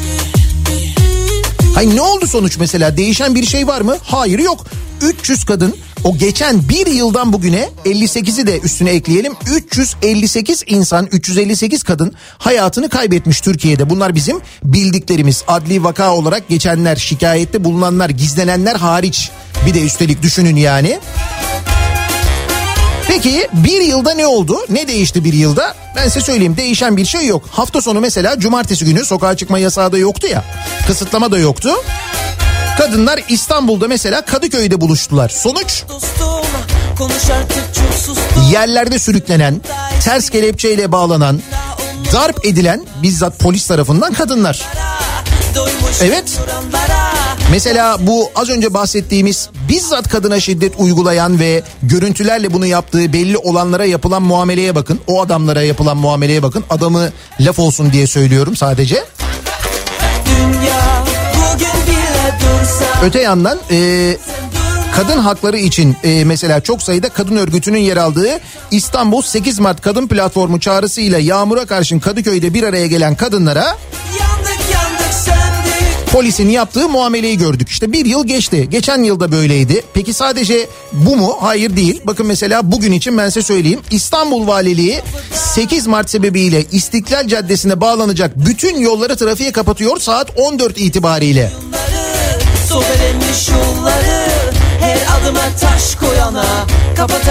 [SPEAKER 2] Hayır ne oldu sonuç mesela değişen bir şey var mı? Hayır yok. 300 kadın o geçen bir yıldan bugüne 58'i de üstüne ekleyelim. 358 insan 358 kadın hayatını kaybetmiş Türkiye'de. Bunlar bizim bildiklerimiz adli vaka olarak geçenler şikayette bulunanlar gizlenenler hariç. Bir de üstelik düşünün yani. Peki bir yılda ne oldu? Ne değişti bir yılda? Ben size söyleyeyim değişen bir şey yok. Hafta sonu mesela cumartesi günü sokağa çıkma yasağı da yoktu ya. Kısıtlama da yoktu. Kadınlar İstanbul'da mesela Kadıköy'de buluştular. Sonuç yerlerde sürüklenen, ters kelepçeyle bağlanan, darp edilen bizzat polis tarafından kadınlar. Evet. Mesela bu az önce bahsettiğimiz bizzat kadına şiddet uygulayan ve görüntülerle bunu yaptığı belli olanlara yapılan muameleye bakın. O adamlara yapılan muameleye bakın. Adamı laf olsun diye söylüyorum sadece.
[SPEAKER 7] Dünya
[SPEAKER 2] Öte yandan e, kadın hakları için e, mesela çok sayıda kadın örgütünün yer aldığı İstanbul 8 Mart Kadın Platformu çağrısıyla yağmura karşın Kadıköy'de bir araya gelen kadınlara
[SPEAKER 7] Yandık yandık
[SPEAKER 2] polisin yaptığı muameleyi gördük. İşte bir yıl geçti. Geçen yılda böyleydi. Peki sadece bu mu? Hayır değil. Bakın mesela bugün için ben size söyleyeyim. İstanbul Valiliği 8 Mart sebebiyle İstiklal Caddesi'ne bağlanacak bütün yolları trafiğe kapatıyor saat 14 itibariyle.
[SPEAKER 7] Sobelenmiş yolları Her adıma taş koyana Kapat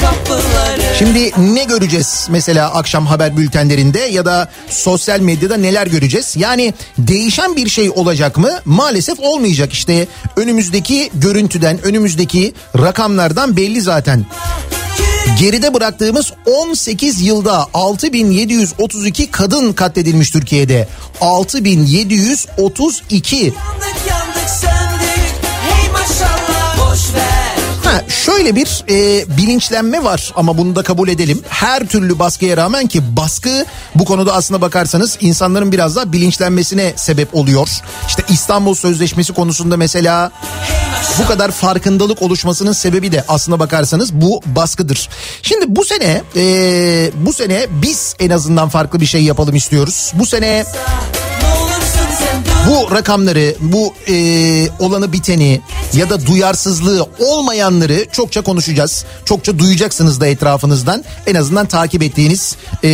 [SPEAKER 7] kapıları
[SPEAKER 2] Şimdi ne göreceğiz mesela akşam haber bültenlerinde ya da sosyal medyada neler göreceğiz? Yani değişen bir şey olacak mı? Maalesef olmayacak işte önümüzdeki görüntüden önümüzdeki rakamlardan belli zaten. Geride bıraktığımız 18 yılda 6732 kadın katledilmiş Türkiye'de. 6732. Şöyle bir e, bilinçlenme var ama bunu da kabul edelim. Her türlü baskıya rağmen ki baskı bu konuda aslına bakarsanız insanların biraz daha bilinçlenmesine sebep oluyor. İşte İstanbul Sözleşmesi konusunda mesela bu kadar farkındalık oluşmasının sebebi de aslına bakarsanız bu baskıdır. Şimdi bu sene e, bu sene biz en azından farklı bir şey yapalım istiyoruz. Bu sene bu rakamları, bu e, olanı biteni ya da duyarsızlığı olmayanları çokça konuşacağız. Çokça duyacaksınız da etrafınızdan. En azından takip ettiğiniz e,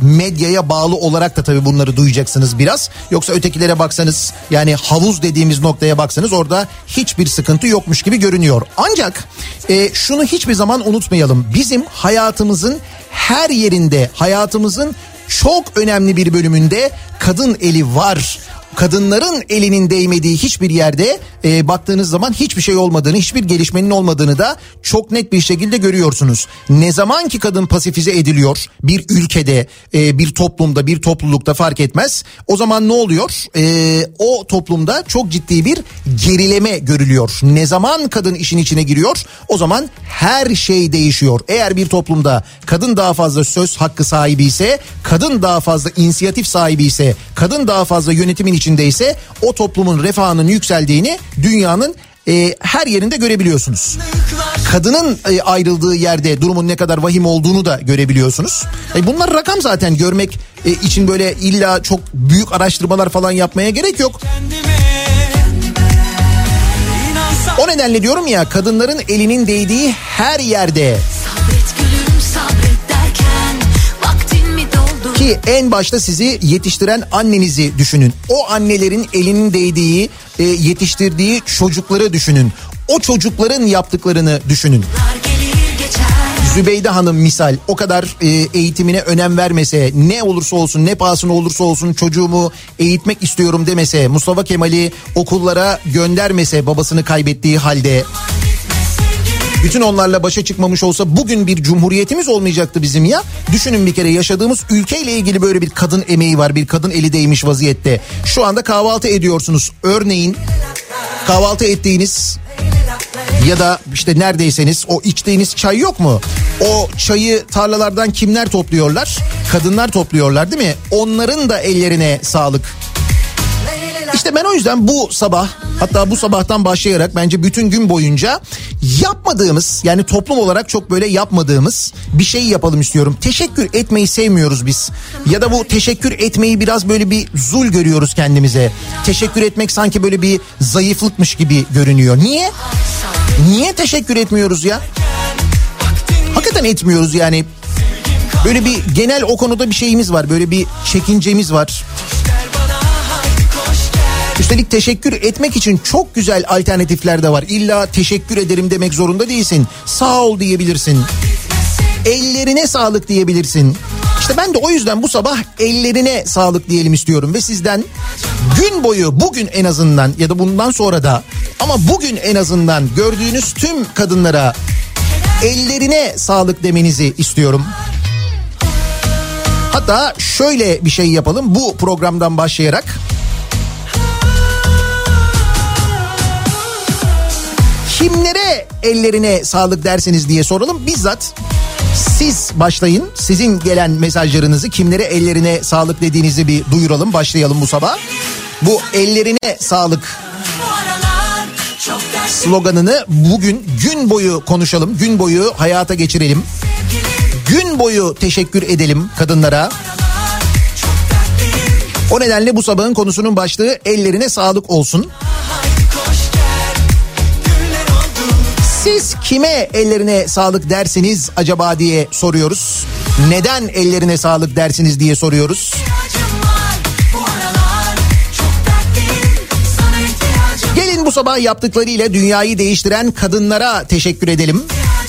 [SPEAKER 2] medyaya bağlı olarak da tabii bunları duyacaksınız biraz. Yoksa ötekilere baksanız yani havuz dediğimiz noktaya baksanız orada hiçbir sıkıntı yokmuş gibi görünüyor. Ancak e, şunu hiçbir zaman unutmayalım. Bizim hayatımızın her yerinde, hayatımızın çok önemli bir bölümünde kadın eli var kadınların elinin değmediği hiçbir yerde e, baktığınız zaman hiçbir şey olmadığını, hiçbir gelişmenin olmadığını da çok net bir şekilde görüyorsunuz. Ne zaman ki kadın pasifize ediliyor bir ülkede, e, bir toplumda, bir toplulukta fark etmez. O zaman ne oluyor? E, o toplumda çok ciddi bir gerileme görülüyor. Ne zaman kadın işin içine giriyor? O zaman her şey değişiyor. Eğer bir toplumda kadın daha fazla söz hakkı sahibi ise, kadın daha fazla inisiyatif sahibi ise, kadın daha fazla yönetimin içindeyse o toplumun refahının yükseldiğini dünyanın e, her yerinde görebiliyorsunuz. Kadının e, ayrıldığı yerde durumun ne kadar vahim olduğunu da görebiliyorsunuz. E, bunlar rakam zaten görmek e, için böyle illa çok büyük araştırmalar falan yapmaya gerek yok. O nedenle diyorum ya kadınların elinin değdiği her yerde Ki en başta sizi yetiştiren annenizi düşünün. O annelerin elinin değdiği, e, yetiştirdiği çocukları düşünün. O çocukların yaptıklarını düşünün. Zübeyde Hanım misal o kadar e, eğitimine önem vermese ne olursa olsun ne pahasına olursa olsun çocuğumu eğitmek istiyorum demese Mustafa Kemal'i okullara göndermese babasını kaybettiği halde bütün onlarla başa çıkmamış olsa bugün bir cumhuriyetimiz olmayacaktı bizim ya. Düşünün bir kere yaşadığımız ülkeyle ilgili böyle bir kadın emeği var bir kadın eli değmiş vaziyette. Şu anda kahvaltı ediyorsunuz örneğin kahvaltı ettiğiniz ya da işte neredeyseniz o içtiğiniz çay yok mu? O çayı tarlalardan kimler topluyorlar? Kadınlar topluyorlar değil mi? Onların da ellerine sağlık. İşte ben o yüzden bu sabah hatta bu sabahtan başlayarak bence bütün gün boyunca yapmadığımız yani toplum olarak çok böyle yapmadığımız bir şey yapalım istiyorum. Teşekkür etmeyi sevmiyoruz biz. Ya da bu teşekkür etmeyi biraz böyle bir zul görüyoruz kendimize. Teşekkür etmek sanki böyle bir zayıflıkmış gibi görünüyor. Niye? Niye teşekkür etmiyoruz ya? Hakikaten etmiyoruz yani. Böyle bir genel o konuda bir şeyimiz var. Böyle bir çekincemiz var. Üstelik teşekkür etmek için çok güzel alternatifler de var. İlla teşekkür ederim demek zorunda değilsin. Sağ ol diyebilirsin. Ellerine sağlık diyebilirsin. İşte ben de o yüzden bu sabah ellerine sağlık diyelim istiyorum ve sizden gün boyu bugün en azından ya da bundan sonra da ama bugün en azından gördüğünüz tüm kadınlara ellerine sağlık demenizi istiyorum. Hatta şöyle bir şey yapalım bu programdan başlayarak. Kimlere ellerine sağlık dersiniz diye soralım. Bizzat siz başlayın. Sizin gelen mesajlarınızı kimlere ellerine sağlık dediğinizi bir duyuralım. Başlayalım bu sabah. Bu ellerine sağlık sloganını bugün gün boyu konuşalım. Gün boyu hayata geçirelim. Gün boyu teşekkür edelim kadınlara. O nedenle bu sabahın konusunun başlığı ellerine sağlık olsun. Siz kime ellerine sağlık dersiniz acaba diye soruyoruz. Neden ellerine sağlık dersiniz diye soruyoruz. Gelin bu sabah yaptıklarıyla dünyayı değiştiren kadınlara teşekkür edelim.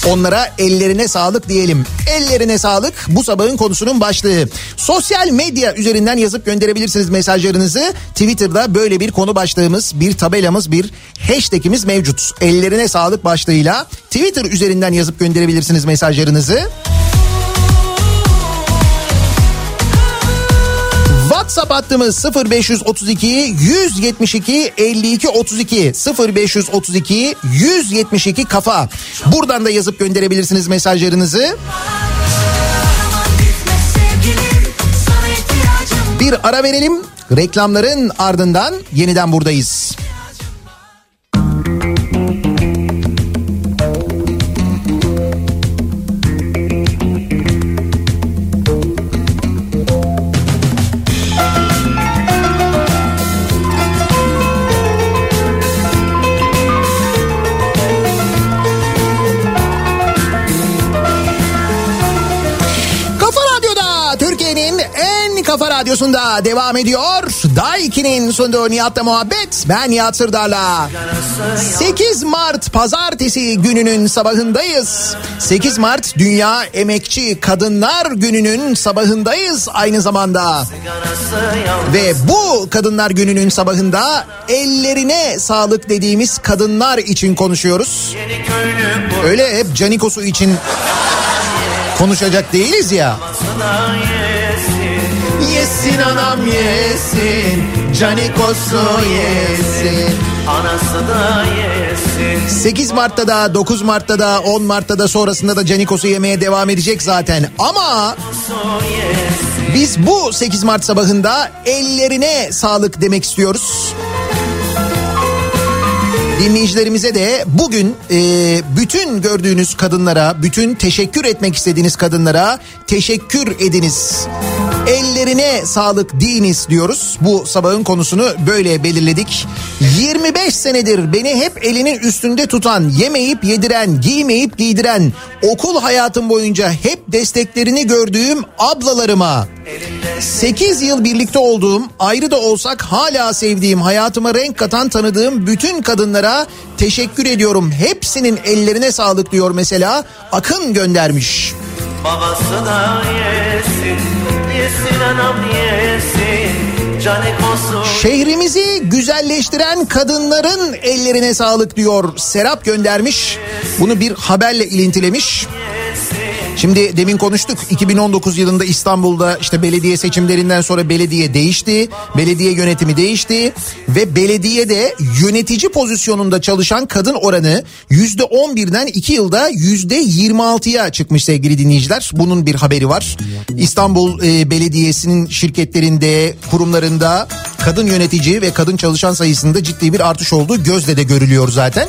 [SPEAKER 2] Onlara ellerine sağlık diyelim. Ellerine sağlık bu sabahın konusunun başlığı. Sosyal medya üzerinden yazıp gönderebilirsiniz mesajlarınızı. Twitter'da böyle bir konu başlığımız, bir tabelamız, bir hashtagimiz mevcut. Ellerine sağlık başlığıyla Twitter üzerinden yazıp gönderebilirsiniz mesajlarınızı. WhatsApp hattımız 0532 172 52 32 0532 172 kafa. Buradan da yazıp gönderebilirsiniz mesajlarınızı. Bir ara verelim. Reklamların ardından yeniden buradayız. Radyosunda devam ediyor. Daiki'nin sunduğu Nihat'la muhabbet. Ben Nihat Sırdar'la. 8 Mart pazartesi gününün sabahındayız. 8 Mart Dünya Emekçi Kadınlar Günü'nün sabahındayız aynı zamanda. Ve bu Kadınlar Günü'nün sabahında ellerine sağlık dediğimiz kadınlar için konuşuyoruz. Öyle hep Canikos'u için konuşacak değiliz ya. Yesin anam yesin, Canikos'u yesin.
[SPEAKER 8] Anası da yesin
[SPEAKER 2] 8 Mart'ta da 9 Mart'ta da 10 Mart'ta da sonrasında da Canikos'u yemeye devam edecek zaten. Ama biz bu 8 Mart sabahında ellerine sağlık demek istiyoruz. Dinleyicilerimize de bugün e, bütün gördüğünüz kadınlara, bütün teşekkür etmek istediğiniz kadınlara teşekkür ediniz. Ellerine sağlık deyiniz diyoruz. Bu sabahın konusunu böyle belirledik. 25 senedir beni hep elinin üstünde tutan, yemeyip yediren, giymeyip giydiren, okul hayatım boyunca hep desteklerini gördüğüm ablalarıma 8 yıl birlikte olduğum, ayrı da olsak hala sevdiğim, hayatıma renk katan tanıdığım bütün kadınlara teşekkür ediyorum. Hepsinin ellerine sağlık diyor mesela. Akın göndermiş.
[SPEAKER 8] Babası da yesin Yesin anam yesin
[SPEAKER 2] Şehrimizi güzelleştiren kadınların ellerine sağlık diyor. Serap göndermiş. Bunu bir haberle ilintilemiş. Şimdi demin konuştuk 2019 yılında İstanbul'da işte belediye seçimlerinden sonra belediye değişti. Belediye yönetimi değişti ve belediyede yönetici pozisyonunda çalışan kadın oranı %11'den 2 yılda %26'ya çıkmış sevgili dinleyiciler. Bunun bir haberi var. İstanbul e, Belediyesi'nin şirketlerinde, kurumlarında kadın yönetici ve kadın çalışan sayısında ciddi bir artış olduğu gözle de görülüyor zaten.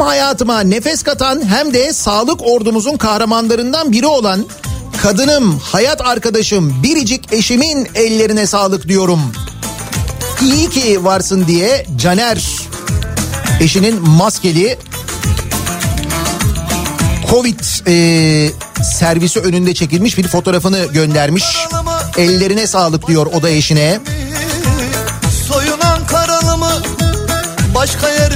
[SPEAKER 2] Hem hayatıma nefes katan hem de sağlık ordumuzun kahramanlarından biri olan kadınım, hayat arkadaşım, biricik eşimin ellerine sağlık diyorum. İyi ki varsın diye Caner eşinin maskeli Covid e, servisi önünde çekilmiş bir fotoğrafını göndermiş. Ellerine sağlık diyor o da eşine.
[SPEAKER 9] Soyunan karalı mı başka yerden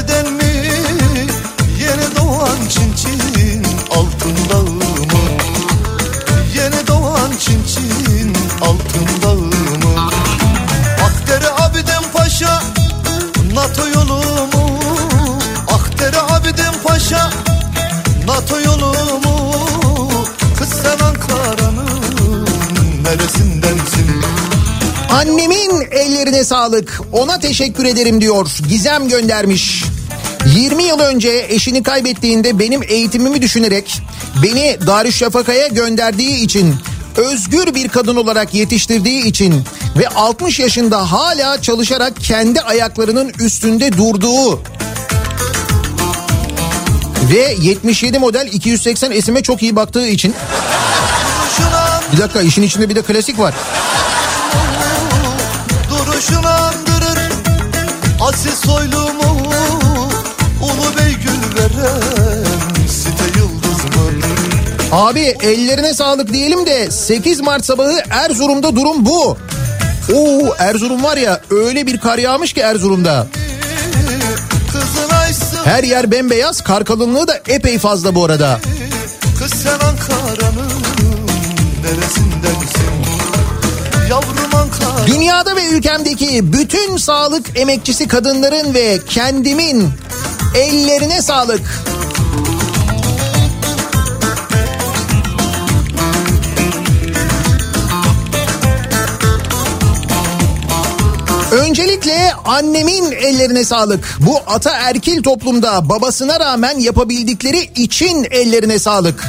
[SPEAKER 2] Annemin ellerine sağlık. Ona teşekkür ederim diyor. Gizem göndermiş. 20 yıl önce eşini kaybettiğinde benim eğitimimi düşünerek beni Darüşşafaka'ya gönderdiği için özgür bir kadın olarak yetiştirdiği için ve 60 yaşında hala çalışarak kendi ayaklarının üstünde durduğu ve 77 model 280 esime çok iyi baktığı için bir dakika işin içinde bir de klasik var.
[SPEAKER 9] Asil soylumu Ulu bey gül veren Site yıldız mı?
[SPEAKER 2] Abi ellerine sağlık diyelim de 8 Mart sabahı Erzurum'da durum bu. Oo Erzurum var ya öyle bir kar yağmış ki Erzurum'da. Her yer bembeyaz kar kalınlığı da epey fazla bu arada.
[SPEAKER 9] Kız sen Ankara'nın Ankara
[SPEAKER 2] Dünyada ve ülkemdeki bütün sağlık emekçisi kadınların ve kendimin ellerine sağlık. Öncelikle annemin ellerine sağlık. Bu ataerkil toplumda babasına rağmen yapabildikleri için ellerine sağlık.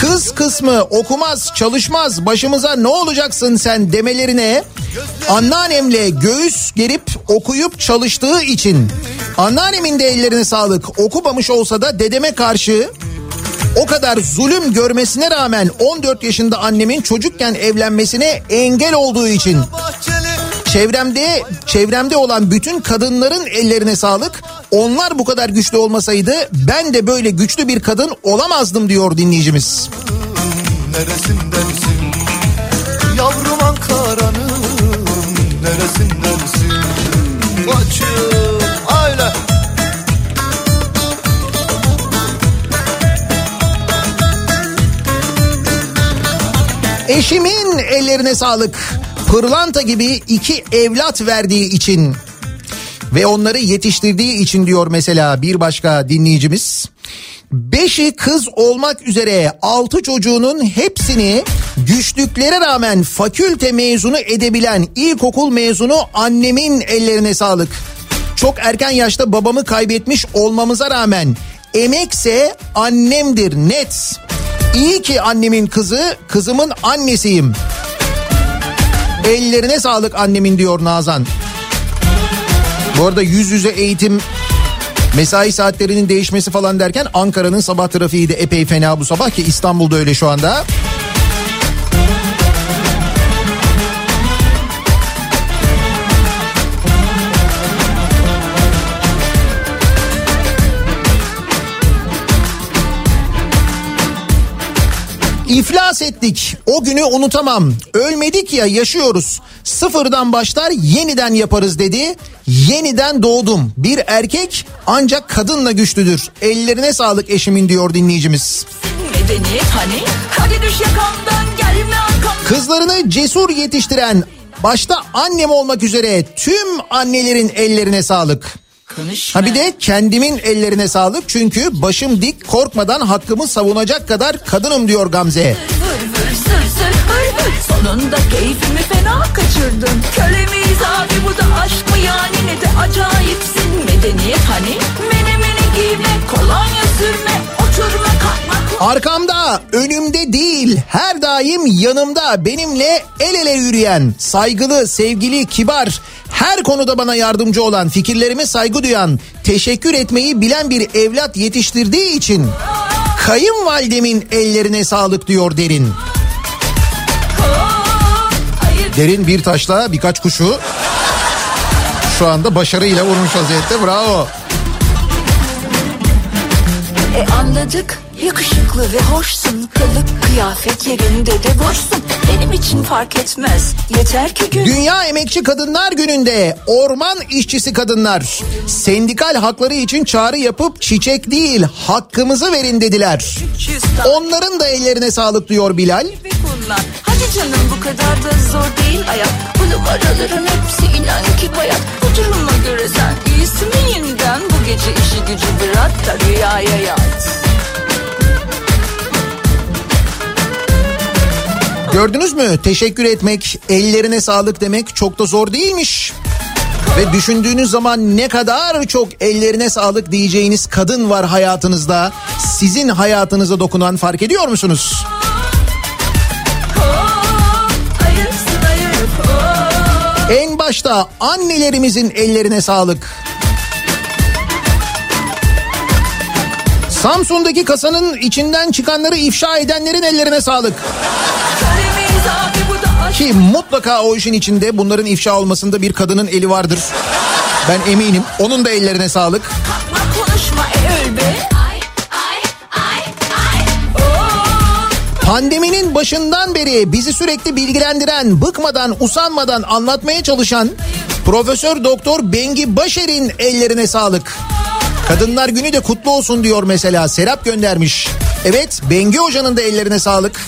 [SPEAKER 2] Kız kısmı okumaz, çalışmaz, başımıza ne olacaksın sen demelerine anneannemle göğüs gerip okuyup çalıştığı için anneannemin de ellerine sağlık. Okumamış olsa da dedeme karşı o kadar zulüm görmesine rağmen 14 yaşında annemin çocukken evlenmesine engel olduğu için çevremde çevremde olan bütün kadınların ellerine sağlık. Onlar bu kadar güçlü olmasaydı ben de böyle güçlü bir kadın olamazdım diyor dinleyicimiz.
[SPEAKER 9] Neresindensin Yavrum Ankara'nın Neresindensin aile
[SPEAKER 2] Eşimin ellerine sağlık. Pırlanta gibi iki evlat verdiği için ve onları yetiştirdiği için diyor mesela bir başka dinleyicimiz. Beşi kız olmak üzere altı çocuğunun hepsini güçlüklere rağmen fakülte mezunu edebilen ilkokul mezunu annemin ellerine sağlık. Çok erken yaşta babamı kaybetmiş olmamıza rağmen emekse annemdir net. İyi ki annemin kızı, kızımın annesiyim. Ellerine sağlık annemin diyor Nazan. Bu arada yüz yüze eğitim mesai saatlerinin değişmesi falan derken Ankara'nın sabah trafiği de epey fena bu sabah ki İstanbul'da öyle şu anda. İflas ettik. O günü unutamam. Ölmedik ya yaşıyoruz. Sıfırdan başlar yeniden yaparız dedi. Yeniden doğdum. Bir erkek ancak kadınla güçlüdür. Ellerine sağlık eşimin diyor dinleyicimiz.
[SPEAKER 5] Hani yakamdan
[SPEAKER 2] Kızlarını cesur yetiştiren başta annem olmak üzere tüm annelerin ellerine sağlık.
[SPEAKER 5] Konuşma.
[SPEAKER 2] Ha bir de kendimin ellerine sağlık. Çünkü başım dik korkmadan hakkımı savunacak kadar kadınım diyor Gamze.
[SPEAKER 5] Vır vır sır sır hır hır Sonunda keyfimi fena kaçırdın. Köle miyiz abi bu da aşk mı yani? Ne de acayipsin. Medeniyet hani? Menemeni giyme Kolonya sürme
[SPEAKER 2] Arkamda, önümde değil, her daim yanımda benimle el ele yürüyen, saygılı, sevgili, kibar, her konuda bana yardımcı olan, fikirlerime saygı duyan, teşekkür etmeyi bilen bir evlat yetiştirdiği için kayınvalidemin ellerine sağlık diyor Derin. Derin bir taşla birkaç kuşu şu anda başarıyla vurmuş vaziyette bravo.
[SPEAKER 5] E anladık. Yakışıklı ve hoşsun. Kılık kıyafet yerinde de boşsun. Benim için fark etmez. Yeter ki gün.
[SPEAKER 2] Dünya Emekçi Kadınlar Günü'nde orman işçisi kadınlar. Sendikal hakları için çağrı yapıp çiçek değil hakkımızı verin dediler. Onların da ellerine sağlık diyor Bilal.
[SPEAKER 5] Hadi canım bu kadar da zor değil hayat. Bu numaraların hepsi inan ki bayat. Bu duruma göre sen iyisin yeniden gece işi gücü bırak da rüyaya yat
[SPEAKER 2] Gördünüz mü? Teşekkür etmek, ellerine sağlık demek çok da zor değilmiş. Ve düşündüğünüz zaman ne kadar çok ellerine sağlık diyeceğiniz kadın var hayatınızda. Sizin hayatınıza dokunan fark ediyor musunuz? En başta annelerimizin ellerine sağlık. Samsun'daki kasanın içinden çıkanları ifşa edenlerin ellerine sağlık. Ki mutlaka o işin içinde bunların ifşa olmasında bir kadının eli vardır. Ben eminim. Onun da ellerine sağlık. Pandeminin başından beri bizi sürekli bilgilendiren, bıkmadan, usanmadan anlatmaya çalışan Profesör Doktor Bengi Başer'in ellerine sağlık. Kadınlar günü de kutlu olsun diyor mesela Serap göndermiş. Evet Bengi Hoca'nın da ellerine sağlık.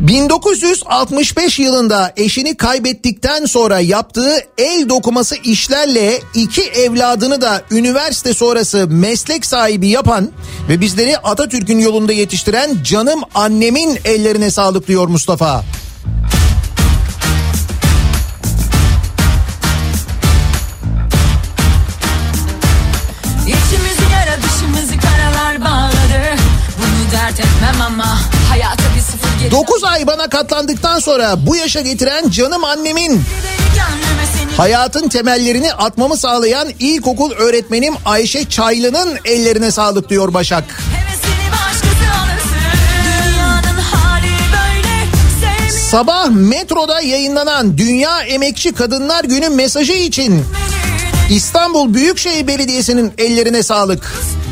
[SPEAKER 2] 1965 yılında eşini kaybettikten sonra yaptığı el dokuması işlerle iki evladını da üniversite sonrası meslek sahibi yapan ve bizleri Atatürk'ün yolunda yetiştiren canım annemin ellerine sağlık diyor Mustafa. 9 ay bana katlandıktan sonra bu yaşa getiren canım annemin hayatın temellerini atmamı sağlayan ilkokul öğretmenim Ayşe Çaylı'nın ellerine sağlık diyor Başak. Sabah metroda yayınlanan Dünya Emekçi Kadınlar Günü mesajı için İstanbul Büyükşehir Belediyesi'nin ellerine sağlık.
[SPEAKER 5] kayıp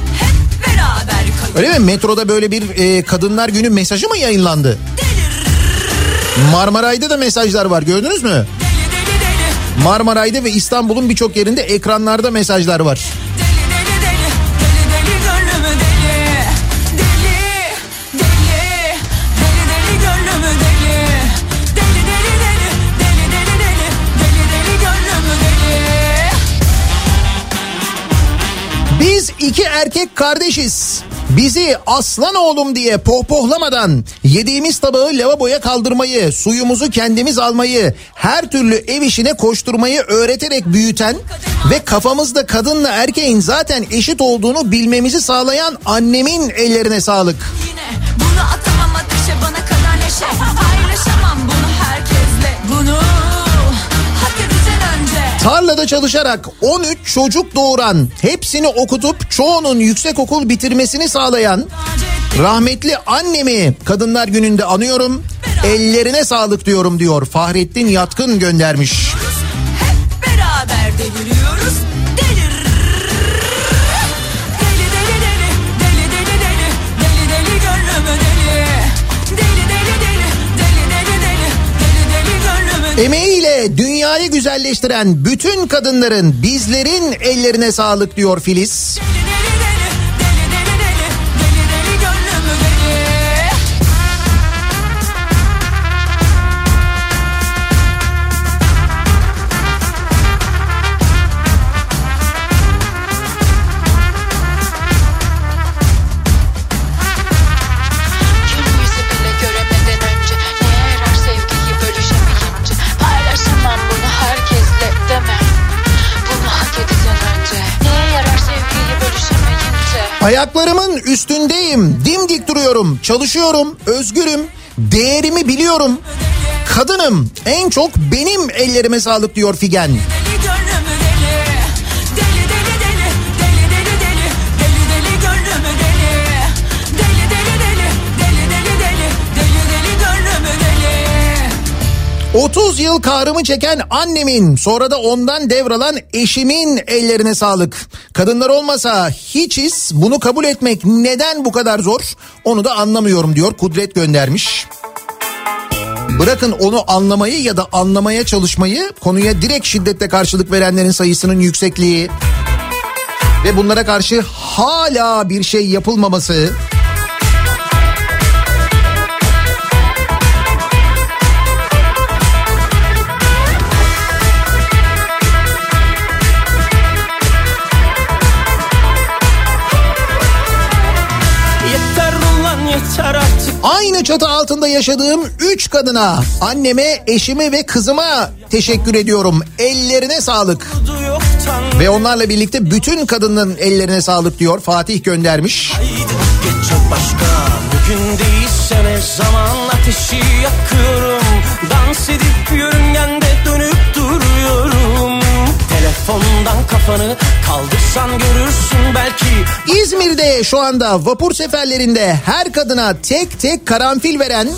[SPEAKER 2] Öyle mi? Metroda böyle bir e, Kadınlar Günü mesajı mı yayınlandı? Marmaray'da da mesajlar var gördünüz mü? Marmaray'da ve İstanbul'un birçok yerinde ekranlarda mesajlar var. Biz iki erkek kardeşiz. Bizi aslan oğlum diye pohpohlamadan yediğimiz tabağı lavaboya kaldırmayı, suyumuzu kendimiz almayı, her türlü ev işine koşturmayı öğreterek büyüten ve kafamızda kadınla erkeğin zaten eşit olduğunu bilmemizi sağlayan annemin ellerine sağlık.
[SPEAKER 5] Yine bunu atamam ateşe bana kadar neşe Paylaşamam bunu
[SPEAKER 2] Tarlada çalışarak 13 çocuk doğuran, hepsini okutup çoğunun yüksekokul bitirmesini sağlayan rahmetli annemi Kadınlar Günü'nde anıyorum. Ellerine sağlık diyorum diyor. Fahrettin Yatkın göndermiş.
[SPEAKER 5] Hep beraber deliriyoruz Delir Deli deli deli Deli deli deli Deli deli gönlümü deli Deli deli deli Deli deli deli Deli deli gönlümü deli
[SPEAKER 2] Dünyayı güzelleştiren bütün kadınların, bizlerin ellerine sağlık diyor Filiz. Ayaklarımın üstündeyim, dimdik duruyorum, çalışıyorum, özgürüm, değerimi biliyorum. Kadınım, en çok benim ellerime sağlık diyor Figen.
[SPEAKER 5] Deli
[SPEAKER 2] 30 yıl kahrımı çeken annemin sonra da ondan devralan eşimin ellerine sağlık. Kadınlar olmasa hiçiz bunu kabul etmek neden bu kadar zor onu da anlamıyorum diyor Kudret göndermiş. Bırakın onu anlamayı ya da anlamaya çalışmayı konuya direkt şiddetle karşılık verenlerin sayısının yüksekliği ve bunlara karşı hala bir şey yapılmaması çatı altında yaşadığım üç kadına, anneme, eşime ve kızıma teşekkür ediyorum. Ellerine sağlık. Ve onlarla birlikte bütün kadının ellerine sağlık diyor. Fatih göndermiş.
[SPEAKER 6] Bugün değilse ne zaman ateşi yakıyorum Dans edip Telefondan kafanı kaldırsan görürsün belki
[SPEAKER 2] İzmir'de şu anda vapur seferlerinde her kadına tek tek karanfil veren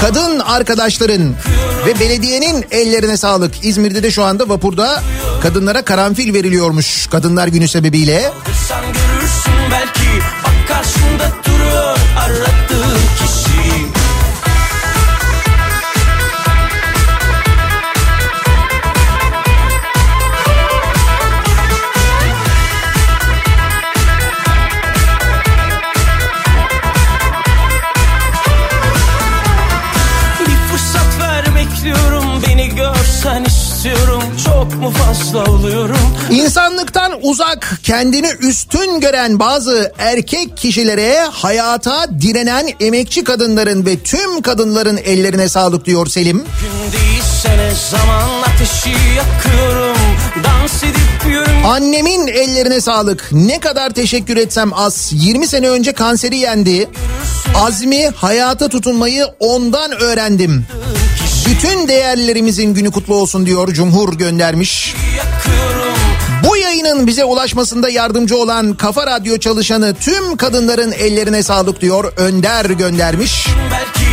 [SPEAKER 2] kadın arkadaşların ve belediyenin ellerine sağlık. İzmir'de de şu anda vapurda kadınlara karanfil veriliyormuş Kadınlar Günü sebebiyle.
[SPEAKER 6] Sen görürsün belki Bak karşında duruyor aradığın kişi Çok mu fazla oluyorum
[SPEAKER 2] İnsanlıktan uzak, kendini üstün gören bazı erkek kişilere hayata direnen emekçi kadınların ve tüm kadınların ellerine sağlık diyor Selim.
[SPEAKER 6] Gün zaman ateşi yakıyorum Dans edip yürüm
[SPEAKER 2] Annemin ellerine sağlık. Ne kadar teşekkür etsem az. 20 sene önce kanseri yendi. Azmi, hayata tutunmayı ondan öğrendim. Bütün değerlerimizin günü kutlu olsun diyor Cumhur göndermiş. Bu yayının bize ulaşmasında yardımcı olan Kafa Radyo çalışanı tüm kadınların ellerine sağlık diyor Önder göndermiş.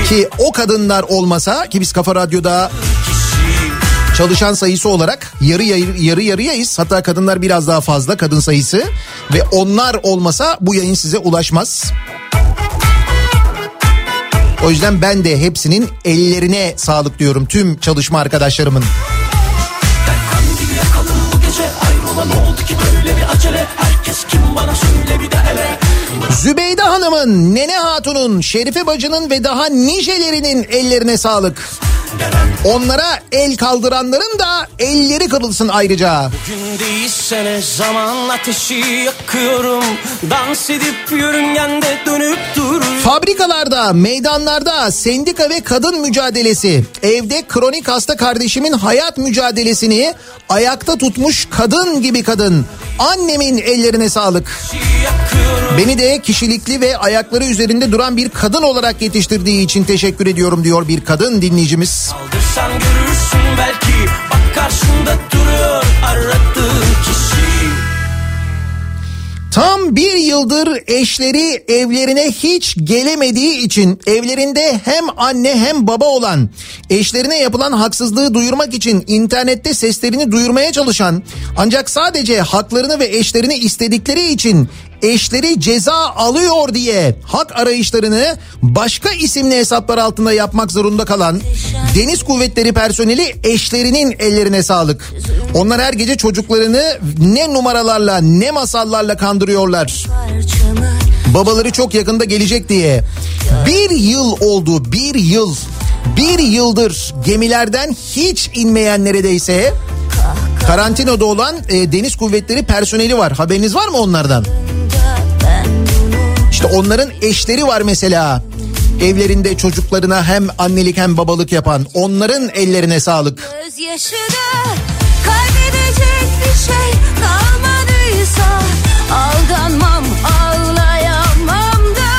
[SPEAKER 2] Ki o kadınlar olmasa ki biz Kafa Radyo'da çalışan sayısı olarak yarı yarı, yarı yarıyayız. Hatta kadınlar biraz daha fazla kadın sayısı ve onlar olmasa bu yayın size ulaşmaz. O yüzden ben de hepsinin ellerine sağlık diyorum tüm çalışma arkadaşlarımın. Zübeyde Hanım'ın, Nene Hatun'un, Şerife Bacı'nın ve daha nicelerinin ellerine sağlık. Onlara el kaldıranların da elleri kırılsın ayrıca.
[SPEAKER 6] Gün değilse ne zaman ateşi yakıyorum Dans edip yörüngende dönüp duruyorum
[SPEAKER 2] Fabrikalarda, meydanlarda sendika ve kadın mücadelesi, evde kronik hasta kardeşimin hayat mücadelesini ayakta tutmuş kadın gibi kadın. Annemin ellerine sağlık. Beni de kişilikli ve ayakları üzerinde duran bir kadın olarak yetiştirdiği için teşekkür ediyorum diyor bir kadın dinleyicimiz.
[SPEAKER 6] Sen görürsün belki. Bak karşında duruyor aradığın kişi.
[SPEAKER 2] Tam bir yıldır eşleri evlerine hiç gelemediği için evlerinde hem anne hem baba olan eşlerine yapılan haksızlığı duyurmak için internette seslerini duyurmaya çalışan ancak sadece haklarını ve eşlerini istedikleri için eşleri ceza alıyor diye hak arayışlarını başka isimli hesaplar altında yapmak zorunda kalan deniz kuvvetleri personeli eşlerinin ellerine sağlık. Onlar her gece çocuklarını ne numaralarla ne masallarla kandırıyorlar. Babaları çok yakında gelecek diye. Bir yıl oldu bir yıl. Bir yıldır gemilerden hiç inmeyen neredeyse karantinada olan e, deniz kuvvetleri personeli var. Haberiniz var mı onlardan? İşte onların eşleri var mesela. Evlerinde çocuklarına hem annelik hem babalık yapan onların ellerine sağlık.
[SPEAKER 1] Kaybedecek bir şey kalmadıysa aldanmam ağlayamam da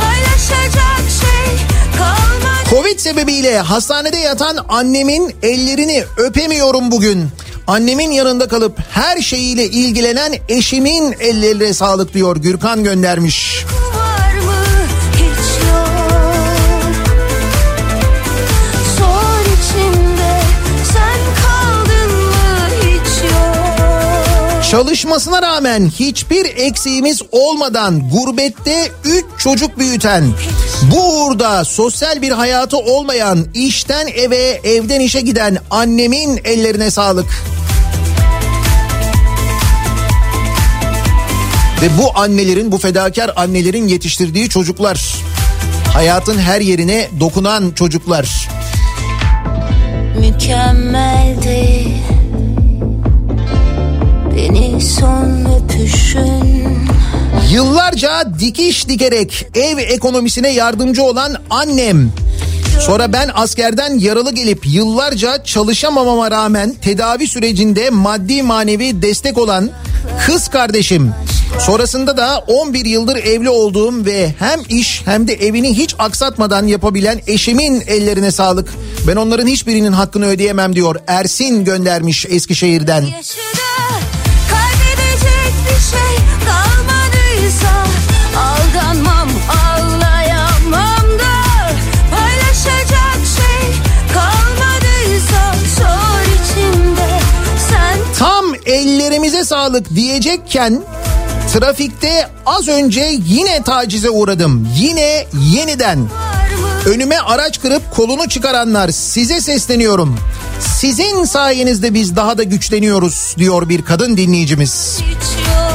[SPEAKER 1] paylaşacak şey kalmadı.
[SPEAKER 2] Covid sebebiyle hastanede yatan annemin ellerini öpemiyorum bugün. Annemin yanında kalıp her şeyiyle ilgilenen eşimin ellerine sağlık diyor Gürkan göndermiş. Çalışmasına rağmen hiçbir eksiğimiz olmadan gurbette 3 çocuk büyüten, bu uğurda sosyal bir hayatı olmayan, işten eve, evden işe giden annemin ellerine sağlık. Ve bu annelerin, bu fedakar annelerin yetiştirdiği çocuklar. Hayatın her yerine dokunan çocuklar.
[SPEAKER 1] Mükemmeldi Beni son öpüşün
[SPEAKER 2] Yıllarca dikiş dikerek ev ekonomisine yardımcı olan annem. Sonra ben askerden yaralı gelip yıllarca çalışamamama rağmen tedavi sürecinde maddi manevi destek olan kız kardeşim. Sonrasında da 11 yıldır evli olduğum ve hem iş hem de evini hiç aksatmadan yapabilen eşimin ellerine sağlık. Ben onların hiçbirinin hakkını ödeyemem diyor. Ersin göndermiş Eskişehir'den.
[SPEAKER 1] Yaşıda kaybedecek bir şey
[SPEAKER 2] ellerimize sağlık diyecekken trafikte az önce yine tacize uğradım. Yine yeniden. Önüme araç kırıp kolunu çıkaranlar size sesleniyorum. Sizin sayenizde biz daha da güçleniyoruz diyor bir kadın dinleyicimiz.
[SPEAKER 1] yok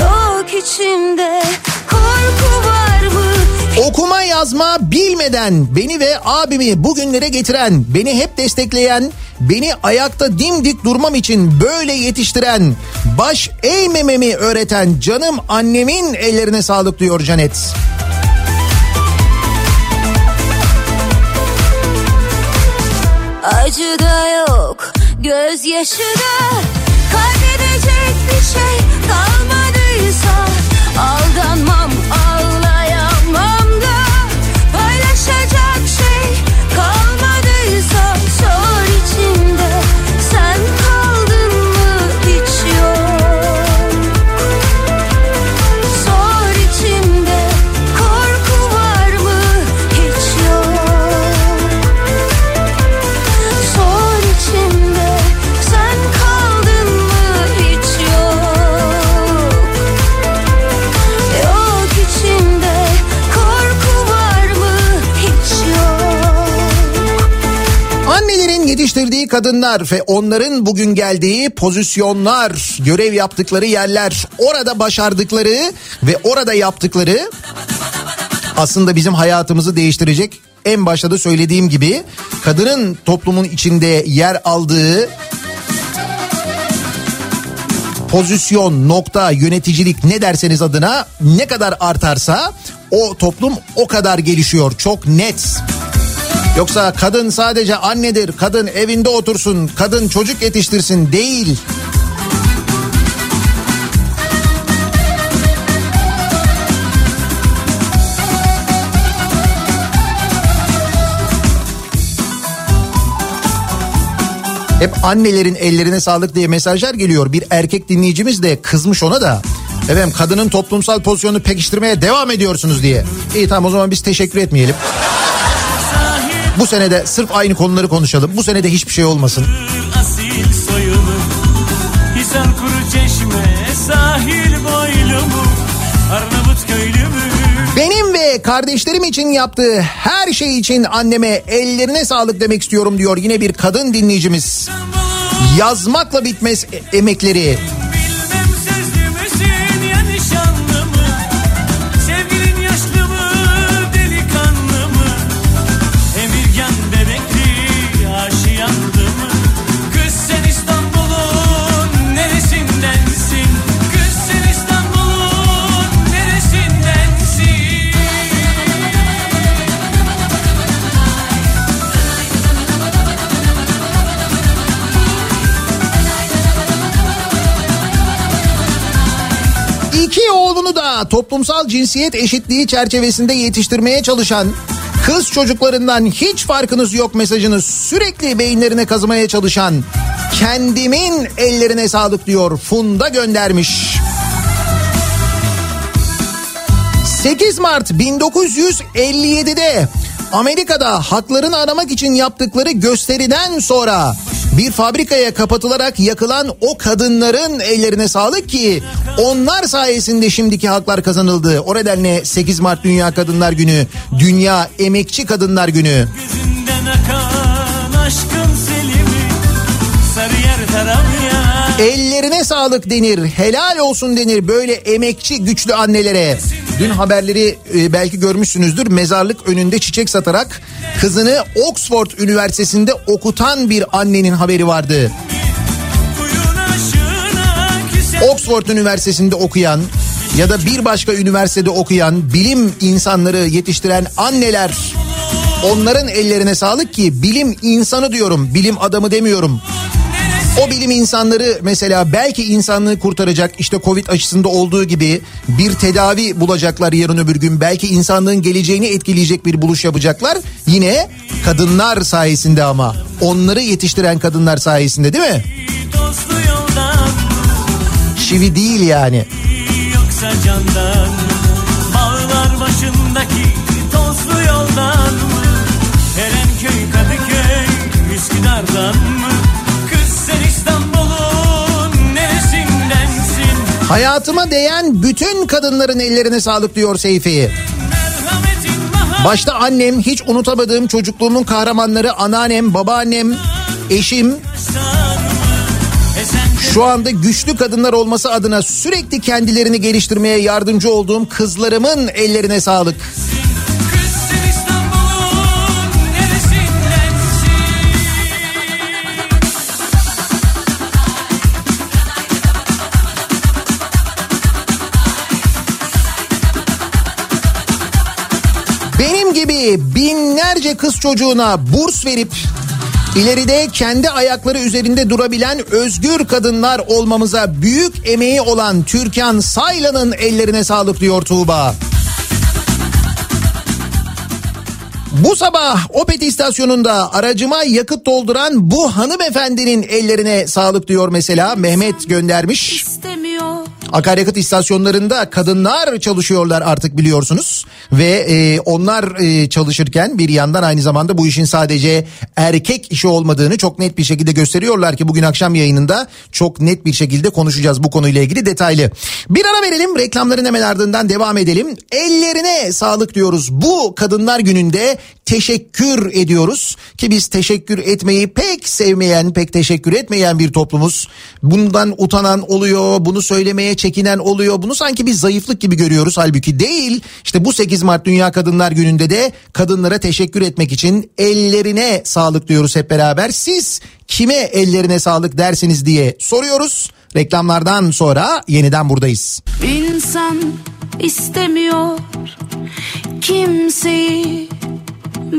[SPEAKER 1] Yok içimde
[SPEAKER 2] Okuma yazma bilmeden beni ve abimi bugünlere getiren, beni hep destekleyen, beni ayakta dimdik durmam için böyle yetiştiren, baş eğmememi öğreten canım annemin ellerine sağlık diyor Canet.
[SPEAKER 1] Acı da yok, gözyaşı da Kaybedecek bir şey kalmadıysa
[SPEAKER 2] kadınlar ve onların bugün geldiği pozisyonlar, görev yaptıkları yerler, orada başardıkları ve orada yaptıkları aslında bizim hayatımızı değiştirecek. En başta da söylediğim gibi kadının toplumun içinde yer aldığı pozisyon, nokta, yöneticilik ne derseniz adına ne kadar artarsa o toplum o kadar gelişiyor. Çok net. Yoksa kadın sadece annedir, kadın evinde otursun, kadın çocuk yetiştirsin değil. Hep annelerin ellerine sağlık diye mesajlar geliyor. Bir erkek dinleyicimiz de kızmış ona da. Efendim kadının toplumsal pozisyonunu pekiştirmeye devam ediyorsunuz diye. İyi tamam o zaman biz teşekkür etmeyelim. Bu sene de sırf aynı konuları konuşalım. Bu sene de hiçbir şey olmasın.
[SPEAKER 10] asil Hisar kuru çeşme sahil boylumu Arnavut köylü mü
[SPEAKER 2] Benim ve kardeşlerim için yaptığı her şey için anneme ellerine sağlık demek istiyorum diyor yine bir kadın dinleyicimiz. Yazmakla bitmez e- emekleri. Da toplumsal cinsiyet eşitliği çerçevesinde yetiştirmeye çalışan kız çocuklarından hiç farkınız yok mesajını sürekli beyinlerine kazımaya çalışan kendimin ellerine sağlık diyor Funda göndermiş. 8 Mart 1957'de Amerika'da haklarını aramak için yaptıkları gösteriden sonra bir fabrikaya kapatılarak yakılan o kadınların ellerine sağlık ki onlar sayesinde şimdiki haklar kazanıldı. O nedenle 8 Mart Dünya Kadınlar Günü, Dünya Emekçi Kadınlar Günü.
[SPEAKER 10] Gözünden akan aşkın selimi Sarıyer Taramya
[SPEAKER 2] Ellerine sağlık denir, helal olsun denir böyle emekçi güçlü annelere. Dün haberleri e, belki görmüşsünüzdür. Mezarlık önünde çiçek satarak kızını Oxford Üniversitesi'nde okutan bir annenin haberi vardı. Oxford Üniversitesi'nde okuyan ya da bir başka üniversitede okuyan bilim insanları yetiştiren anneler onların ellerine sağlık ki bilim insanı diyorum bilim adamı demiyorum. O bilim insanları mesela belki insanlığı kurtaracak işte Covid aşısında olduğu gibi bir tedavi bulacaklar yarın öbür gün. Belki insanlığın geleceğini etkileyecek bir buluş yapacaklar. Yine kadınlar sayesinde ama onları yetiştiren kadınlar sayesinde değil mi? Çivi değil yani.
[SPEAKER 10] yoksa candan Bağlar başındaki tozlu yoldan mı Erenköy Kadıköy Üsküdar'dan mı
[SPEAKER 2] Hayatıma değen bütün kadınların ellerine sağlık diyor Seyfi. Başta annem hiç unutamadığım çocukluğumun kahramanları anneannem, babaannem, eşim. Şu anda güçlü kadınlar olması adına sürekli kendilerini geliştirmeye yardımcı olduğum kızlarımın ellerine sağlık.
[SPEAKER 10] Sen
[SPEAKER 2] binlerce kız çocuğuna burs verip ileride kendi ayakları üzerinde durabilen özgür kadınlar olmamıza büyük emeği olan Türkan Saylan'ın ellerine sağlık diyor Tuğba. Bu sabah Opet istasyonunda aracıma yakıt dolduran bu hanımefendinin ellerine sağlık diyor mesela Mehmet göndermiş.
[SPEAKER 1] istemiyor.
[SPEAKER 2] Akaryakıt istasyonlarında kadınlar çalışıyorlar artık biliyorsunuz ve e, onlar e, çalışırken bir yandan aynı zamanda bu işin sadece erkek işi olmadığını çok net bir şekilde gösteriyorlar ki bugün akşam yayınında çok net bir şekilde konuşacağız bu konuyla ilgili detaylı. Bir ara verelim reklamların hemen ardından devam edelim. Ellerine sağlık diyoruz. Bu kadınlar gününde teşekkür ediyoruz ki biz teşekkür etmeyi pek sevmeyen, pek teşekkür etmeyen bir toplumuz. Bundan utanan oluyor, bunu söylemeye çekinen oluyor. Bunu sanki bir zayıflık gibi görüyoruz halbuki değil. İşte bu 8 Mart Dünya Kadınlar Günü'nde de kadınlara teşekkür etmek için ellerine sağlık diyoruz hep beraber. Siz kime ellerine sağlık dersiniz diye soruyoruz. Reklamlardan sonra yeniden buradayız.
[SPEAKER 1] İnsan istemiyor kimseyi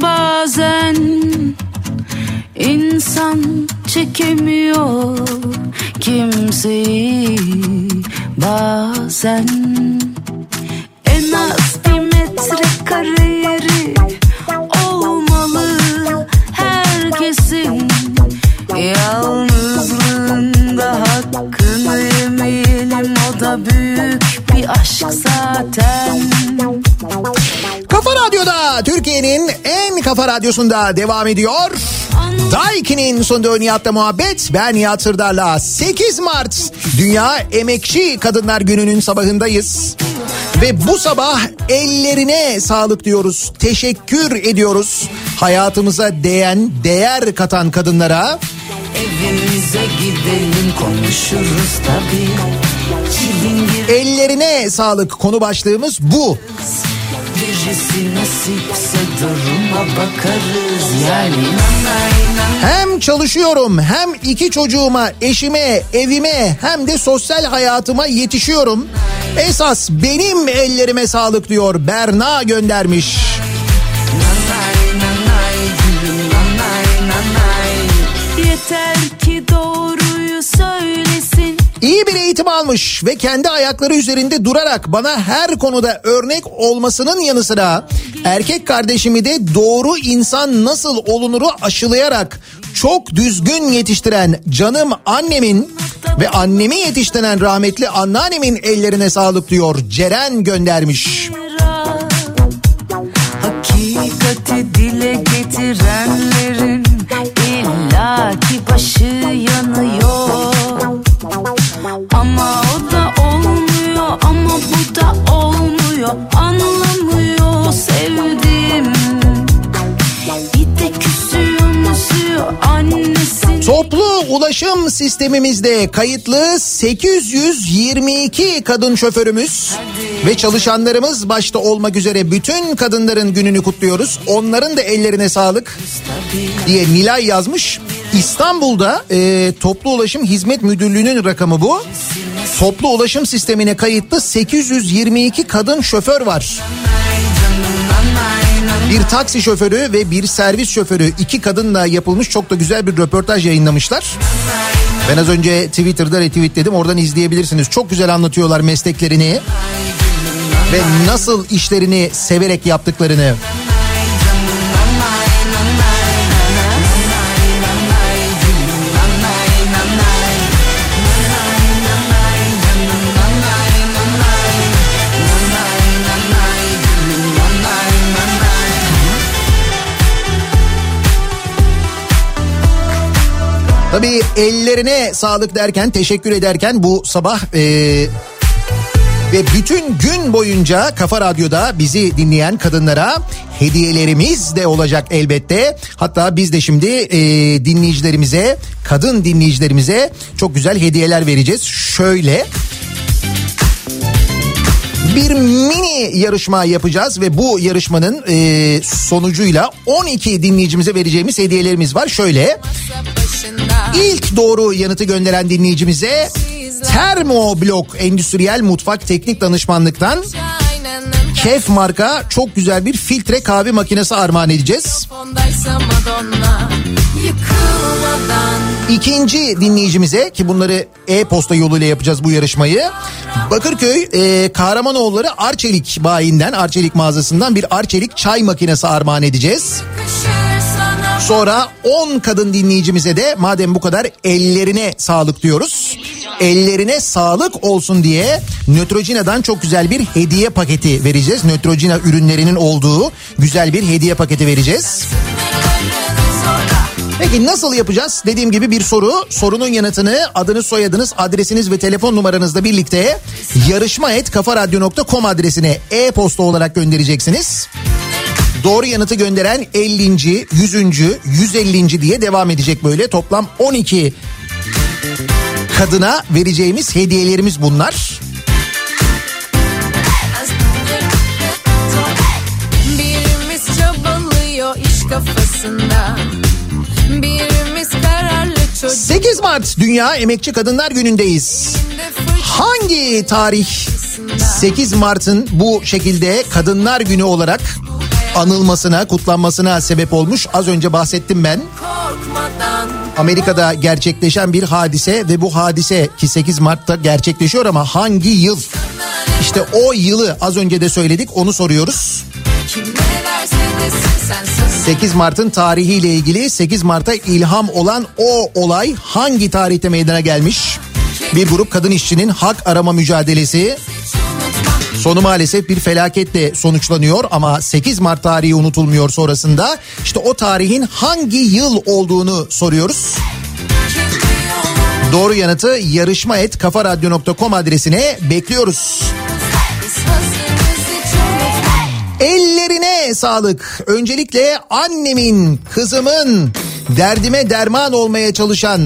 [SPEAKER 1] bazen insan çekemiyor kimseyi bazen en az bir metre yeri olmalı herkesin. Yalnızlığında hakkını yemeyelim o da büyük bir aşk zaten
[SPEAKER 2] Kafa Radyo'da Türkiye'nin en kafa radyosunda devam ediyor. Daiki'nin sunduğu Nihat'la muhabbet. Ben Nihat Sırdar'la 8 Mart Dünya Emekçi Kadınlar Günü'nün sabahındayız. Ve bu sabah ellerine sağlık diyoruz. Teşekkür ediyoruz. Hayatımıza değen, değer katan kadınlara.
[SPEAKER 5] Evimize gidelim konuşuruz tabii
[SPEAKER 2] Ellerine sağlık konu başlığımız bu.
[SPEAKER 5] Birisi nasipse duruma bakarız Yani
[SPEAKER 2] Hem çalışıyorum hem iki çocuğuma, eşime, evime hem de sosyal hayatıma yetişiyorum. Esas benim ellerime sağlık diyor Berna göndermiş.
[SPEAKER 5] nanay
[SPEAKER 2] İyi bir eğitim almış ve kendi ayakları üzerinde durarak bana her konuda örnek olmasının yanı sıra erkek kardeşimi de doğru insan nasıl olunuru aşılayarak çok düzgün yetiştiren canım annemin ve annemi yetiştiren rahmetli anneannemin ellerine sağlık diyor Ceren göndermiş.
[SPEAKER 5] Hakikati dile getirenlerin illaki başı yanıyor Ama o da olmuyor ama bu da olmuyor. Anlamıyor sevdiğim. Bir de küsüyor musuyor annesi
[SPEAKER 2] Toplu ulaşım sistemimizde kayıtlı 822 kadın şoförümüz ve çalışanlarımız başta olmak üzere bütün kadınların gününü kutluyoruz. Onların da ellerine sağlık diye Nilay yazmış. İstanbul'da e, toplu ulaşım hizmet müdürlüğünün rakamı bu. Toplu ulaşım sistemine kayıtlı 822 kadın şoför var. Bir taksi şoförü ve bir servis şoförü iki kadınla yapılmış çok da güzel bir röportaj yayınlamışlar. Ben az önce Twitter'da retweetledim oradan izleyebilirsiniz. Çok güzel anlatıyorlar mesleklerini ve nasıl işlerini severek yaptıklarını. Tabii ellerine sağlık derken teşekkür ederken bu sabah e, ve bütün gün boyunca Kafa Radyo'da bizi dinleyen kadınlara hediyelerimiz de olacak elbette. Hatta biz de şimdi e, dinleyicilerimize, kadın dinleyicilerimize çok güzel hediyeler vereceğiz. Şöyle bir mini yarışma yapacağız ve bu yarışmanın e, sonucuyla 12 dinleyicimize vereceğimiz hediyelerimiz var. Şöyle ilk doğru yanıtı gönderen dinleyicimize Termoblok Endüstriyel Mutfak Teknik Danışmanlık'tan Kef marka çok güzel bir filtre kahve makinesi armağan edeceğiz. İkinci dinleyicimize ki bunları e-posta yoluyla yapacağız bu yarışmayı. Bakırköy e, Kahramanoğulları Arçelik bayinden, Arçelik mağazasından bir Arçelik çay makinesi armağan edeceğiz. Sonra 10 kadın dinleyicimize de madem bu kadar ellerine sağlık diyoruz. Ellerine sağlık olsun diye Neutrogena'dan çok güzel bir hediye paketi vereceğiz. Neutrogena ürünlerinin olduğu güzel bir hediye paketi vereceğiz. Peki nasıl yapacağız? Dediğim gibi bir soru. Sorunun yanıtını adınız, soyadınız, adresiniz ve telefon numaranızla birlikte yarışma et kafaradyo.com adresine e-posta olarak göndereceksiniz. Doğru yanıtı gönderen 50. 100. 150. diye devam edecek böyle. Toplam 12 kadına vereceğimiz hediyelerimiz bunlar.
[SPEAKER 5] Birimiz kafasında kararlı çocuk
[SPEAKER 2] 8 Mart Dünya Emekçi Kadınlar Günü'ndeyiz. Hangi tarih 8 Mart'ın bu şekilde Kadınlar Günü olarak anılmasına, kutlanmasına sebep olmuş? Az önce bahsettim ben. Amerika'da gerçekleşen bir hadise ve bu hadise ki 8 Mart'ta gerçekleşiyor ama hangi yıl? İşte o yılı az önce de söyledik onu soruyoruz.
[SPEAKER 5] Kim ne derse desin sen sus
[SPEAKER 2] 8 Mart'ın tarihiyle ilgili 8 Mart'a ilham olan o olay hangi tarihte meydana gelmiş? Bir grup kadın işçinin hak arama mücadelesi sonu maalesef bir felaketle sonuçlanıyor ama 8 Mart tarihi unutulmuyor sonrasında. İşte o tarihin hangi yıl olduğunu soruyoruz. Doğru yanıtı yarışma et kafaradyo.com adresine bekliyoruz. Ellerine sağlık. Öncelikle annemin, kızımın derdime derman olmaya çalışan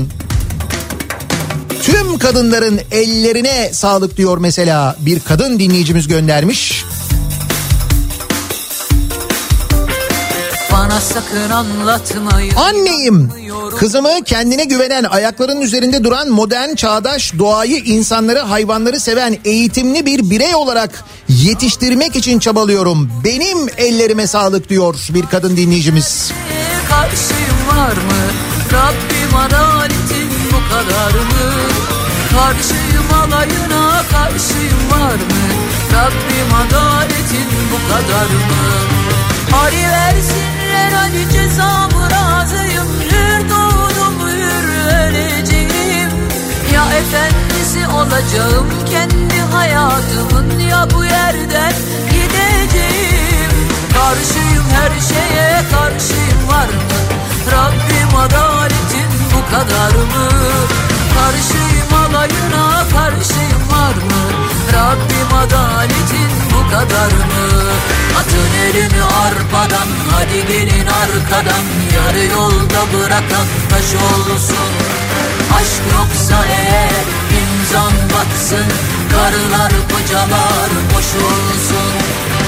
[SPEAKER 2] tüm kadınların ellerine sağlık diyor mesela bir kadın dinleyicimiz göndermiş. Anneyim. Kızımı kendine güvenen, ayaklarının üzerinde duran modern, çağdaş, doğayı, insanları, hayvanları seven, eğitimli bir birey olarak yetiştirmek için çabalıyorum. Benim ellerime sağlık diyor bir kadın dinleyicimiz.
[SPEAKER 11] Karşıyım var mı? Rabbim adaletin bu kadar mı? Karşıyım alayına karşıyım var mı? Rabbim adaletin bu kadar mı? Hadi versinler hadi cezamı razıyım Hür doğdum hür öleceğim Ya efendisi olacağım kendi hayatımın Ya bu yerden gideceğim Karşıyım her şeye karşıyım var mı? Rabbim adaletin bu kadar mı? Karşıyım alayına karşıyım var mı? Rabbim adaletin bu kadar mı? Atın elini arpadan hadi gelin arkadan Yarı yolda bırakan taş olsun Aşk yoksa eğer imzan batsın Karılar kocalar boş olsun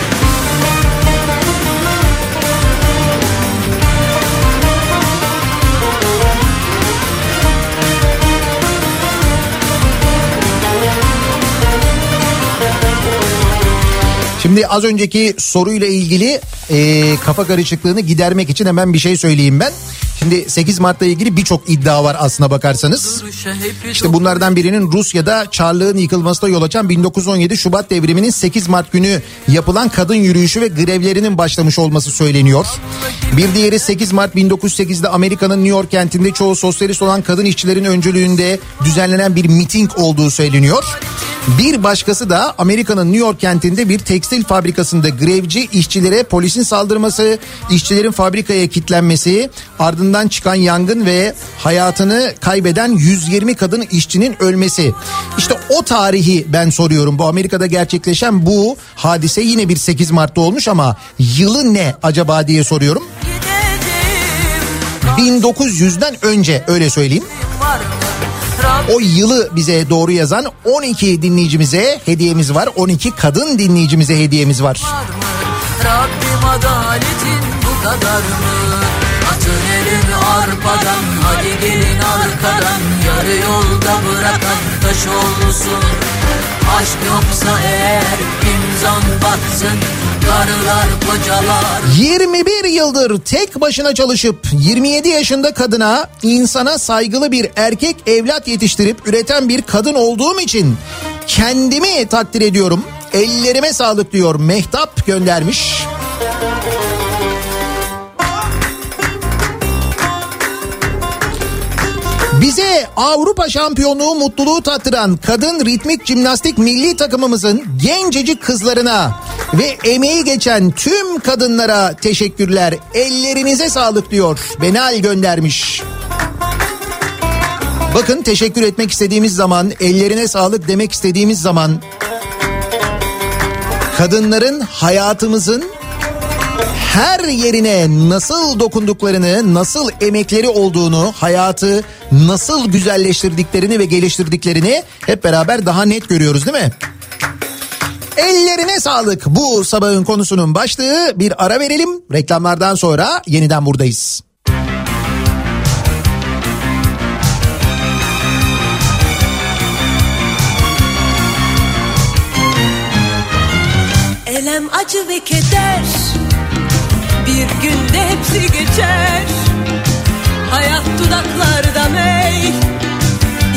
[SPEAKER 2] Şimdi az önceki soruyla ilgili e, kafa karışıklığını gidermek için hemen bir şey söyleyeyim ben. Şimdi 8 Mart'la ilgili birçok iddia var aslına bakarsanız. İşte bunlardan birinin Rusya'da Çarlığın yıkılmasına yol açan 1917 Şubat devriminin 8 Mart günü yapılan kadın yürüyüşü ve grevlerinin başlamış olması söyleniyor. Bir diğeri 8 Mart 1908'de Amerika'nın New York kentinde çoğu sosyalist olan kadın işçilerin öncülüğünde düzenlenen bir miting olduğu söyleniyor. Bir başkası da Amerika'nın New York kentinde bir tekstil fabrikasında grevci işçilere polisin saldırması, işçilerin fabrikaya kilitlenmesi, ardından çıkan yangın ve hayatını kaybeden 120 kadın işçinin ölmesi. İşte o tarihi ben soruyorum. Bu Amerika'da gerçekleşen bu hadise yine bir 8 Mart'ta olmuş ama yılı ne acaba diye soruyorum. 1900'den önce öyle söyleyeyim. O yılı bize doğru yazan 12 dinleyicimize hediyemiz var. 12 kadın dinleyicimize hediyemiz var.
[SPEAKER 11] Rabbim adaletin bu kadar mı? Elini arpadan Hadi gelin arkadan Yarı yolda bırakan taş olsun Aşk yoksa eğer imzan batsın Karılar kocalar
[SPEAKER 2] 21 yıldır tek başına çalışıp 27 yaşında kadına insana saygılı bir erkek evlat yetiştirip üreten bir kadın olduğum için kendimi takdir ediyorum. Ellerime sağlık diyor Mehtap göndermiş. Avrupa şampiyonluğu mutluluğu tattıran kadın ritmik jimnastik milli takımımızın gencecik kızlarına ve emeği geçen tüm kadınlara teşekkürler. Ellerinize sağlık diyor. Benal göndermiş. Bakın teşekkür etmek istediğimiz zaman, ellerine sağlık demek istediğimiz zaman kadınların hayatımızın her yerine nasıl dokunduklarını, nasıl emekleri olduğunu, hayatı nasıl güzelleştirdiklerini ve geliştirdiklerini hep beraber daha net görüyoruz değil mi? Ellerine sağlık. Bu sabahın konusunun başlığı bir ara verelim. Reklamlardan sonra yeniden buradayız.
[SPEAKER 12] Elem acı ve keder Bir günde hepsi geçer. Hayat dudaklarda mey.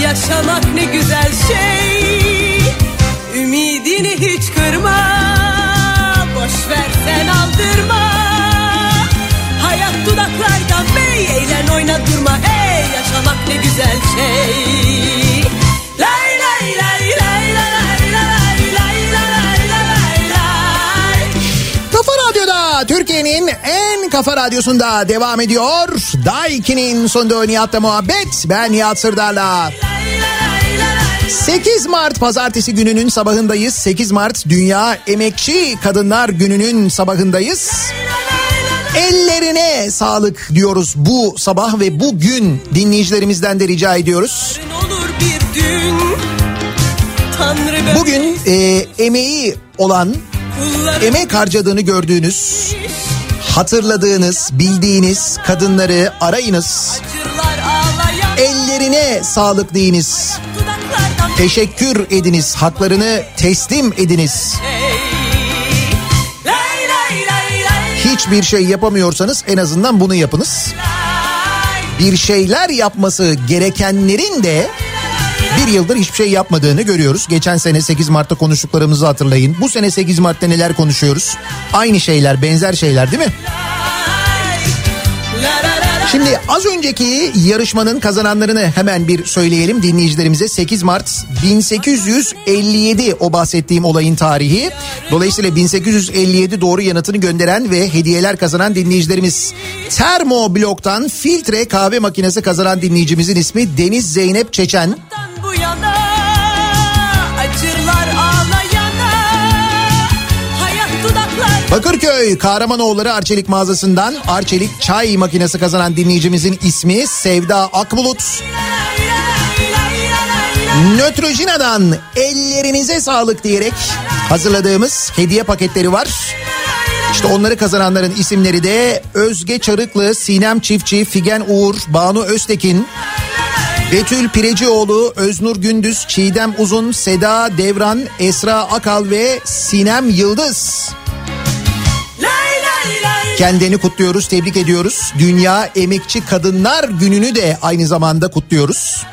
[SPEAKER 12] Yaşamak ne güzel şey. Ümidini hiç kırma. Boş ver sen aldırma. Hayat dudaklarda mey. Eğlen oyna durma. Ey Yaşamak ne güzel şey
[SPEAKER 2] Türkiye'nin en kafa radyosunda devam ediyor. Daiki'nin sonunda Nihat'la muhabbet. Ben Nihat Sırdar'la. 8 Mart pazartesi gününün sabahındayız. 8 Mart Dünya Emekçi Kadınlar Günü'nün sabahındayız. Ellerine sağlık diyoruz bu sabah ve bugün dinleyicilerimizden de rica ediyoruz. Bugün e, emeği olan, emek harcadığını gördüğünüz, hatırladığınız, bildiğiniz kadınları arayınız. Ellerine sağlık deyiniz. Teşekkür ediniz, haklarını teslim ediniz. Hiçbir şey yapamıyorsanız en azından bunu yapınız. Bir şeyler yapması gerekenlerin de bir yıldır hiçbir şey yapmadığını görüyoruz. Geçen sene 8 Mart'ta konuştuklarımızı hatırlayın. Bu sene 8 Mart'ta neler konuşuyoruz? Aynı şeyler, benzer şeyler değil mi? Şimdi az önceki yarışmanın kazananlarını hemen bir söyleyelim dinleyicilerimize. 8 Mart 1857 o bahsettiğim olayın tarihi. Dolayısıyla 1857 doğru yanıtını gönderen ve hediyeler kazanan dinleyicilerimiz. Termo Blok'tan filtre kahve makinesi kazanan dinleyicimizin ismi Deniz Zeynep Çeçen. Bakırköy Kahramanoğulları Arçelik mağazasından Arçelik çay makinesi kazanan dinleyicimizin ismi Sevda Akbulut. Nötrojina'dan ellerinize sağlık diyerek hazırladığımız hediye paketleri var. İşte onları kazananların isimleri de Özge Çarıklı, Sinem Çiftçi, Figen Uğur, Banu Öztekin, Betül Pirecioğlu, Öznur Gündüz, Çiğdem Uzun, Seda Devran, Esra Akal ve Sinem Yıldız. Kendilerini kutluyoruz, tebrik ediyoruz. Dünya Emekçi Kadınlar Günü'nü de aynı zamanda kutluyoruz.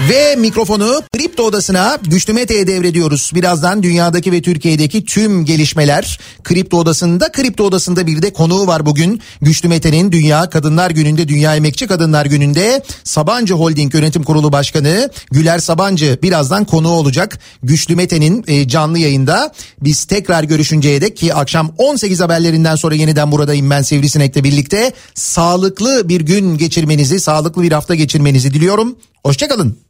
[SPEAKER 2] Ve mikrofonu Kripto Odası'na Güçlü Mete'ye devrediyoruz. Birazdan dünyadaki ve Türkiye'deki tüm gelişmeler Kripto Odası'nda. Kripto Odası'nda bir de konuğu var bugün. Güçlü Mete'nin Dünya Kadınlar Günü'nde, Dünya Emekçi Kadınlar Günü'nde Sabancı Holding Yönetim Kurulu Başkanı Güler Sabancı birazdan konuğu olacak. Güçlü Mete'nin e, canlı yayında. Biz tekrar görüşünceye dek ki akşam 18 haberlerinden sonra yeniden buradayım ben Sivrisinek'le birlikte. Sağlıklı bir gün geçirmenizi, sağlıklı bir hafta geçirmenizi diliyorum. Hoşçakalın.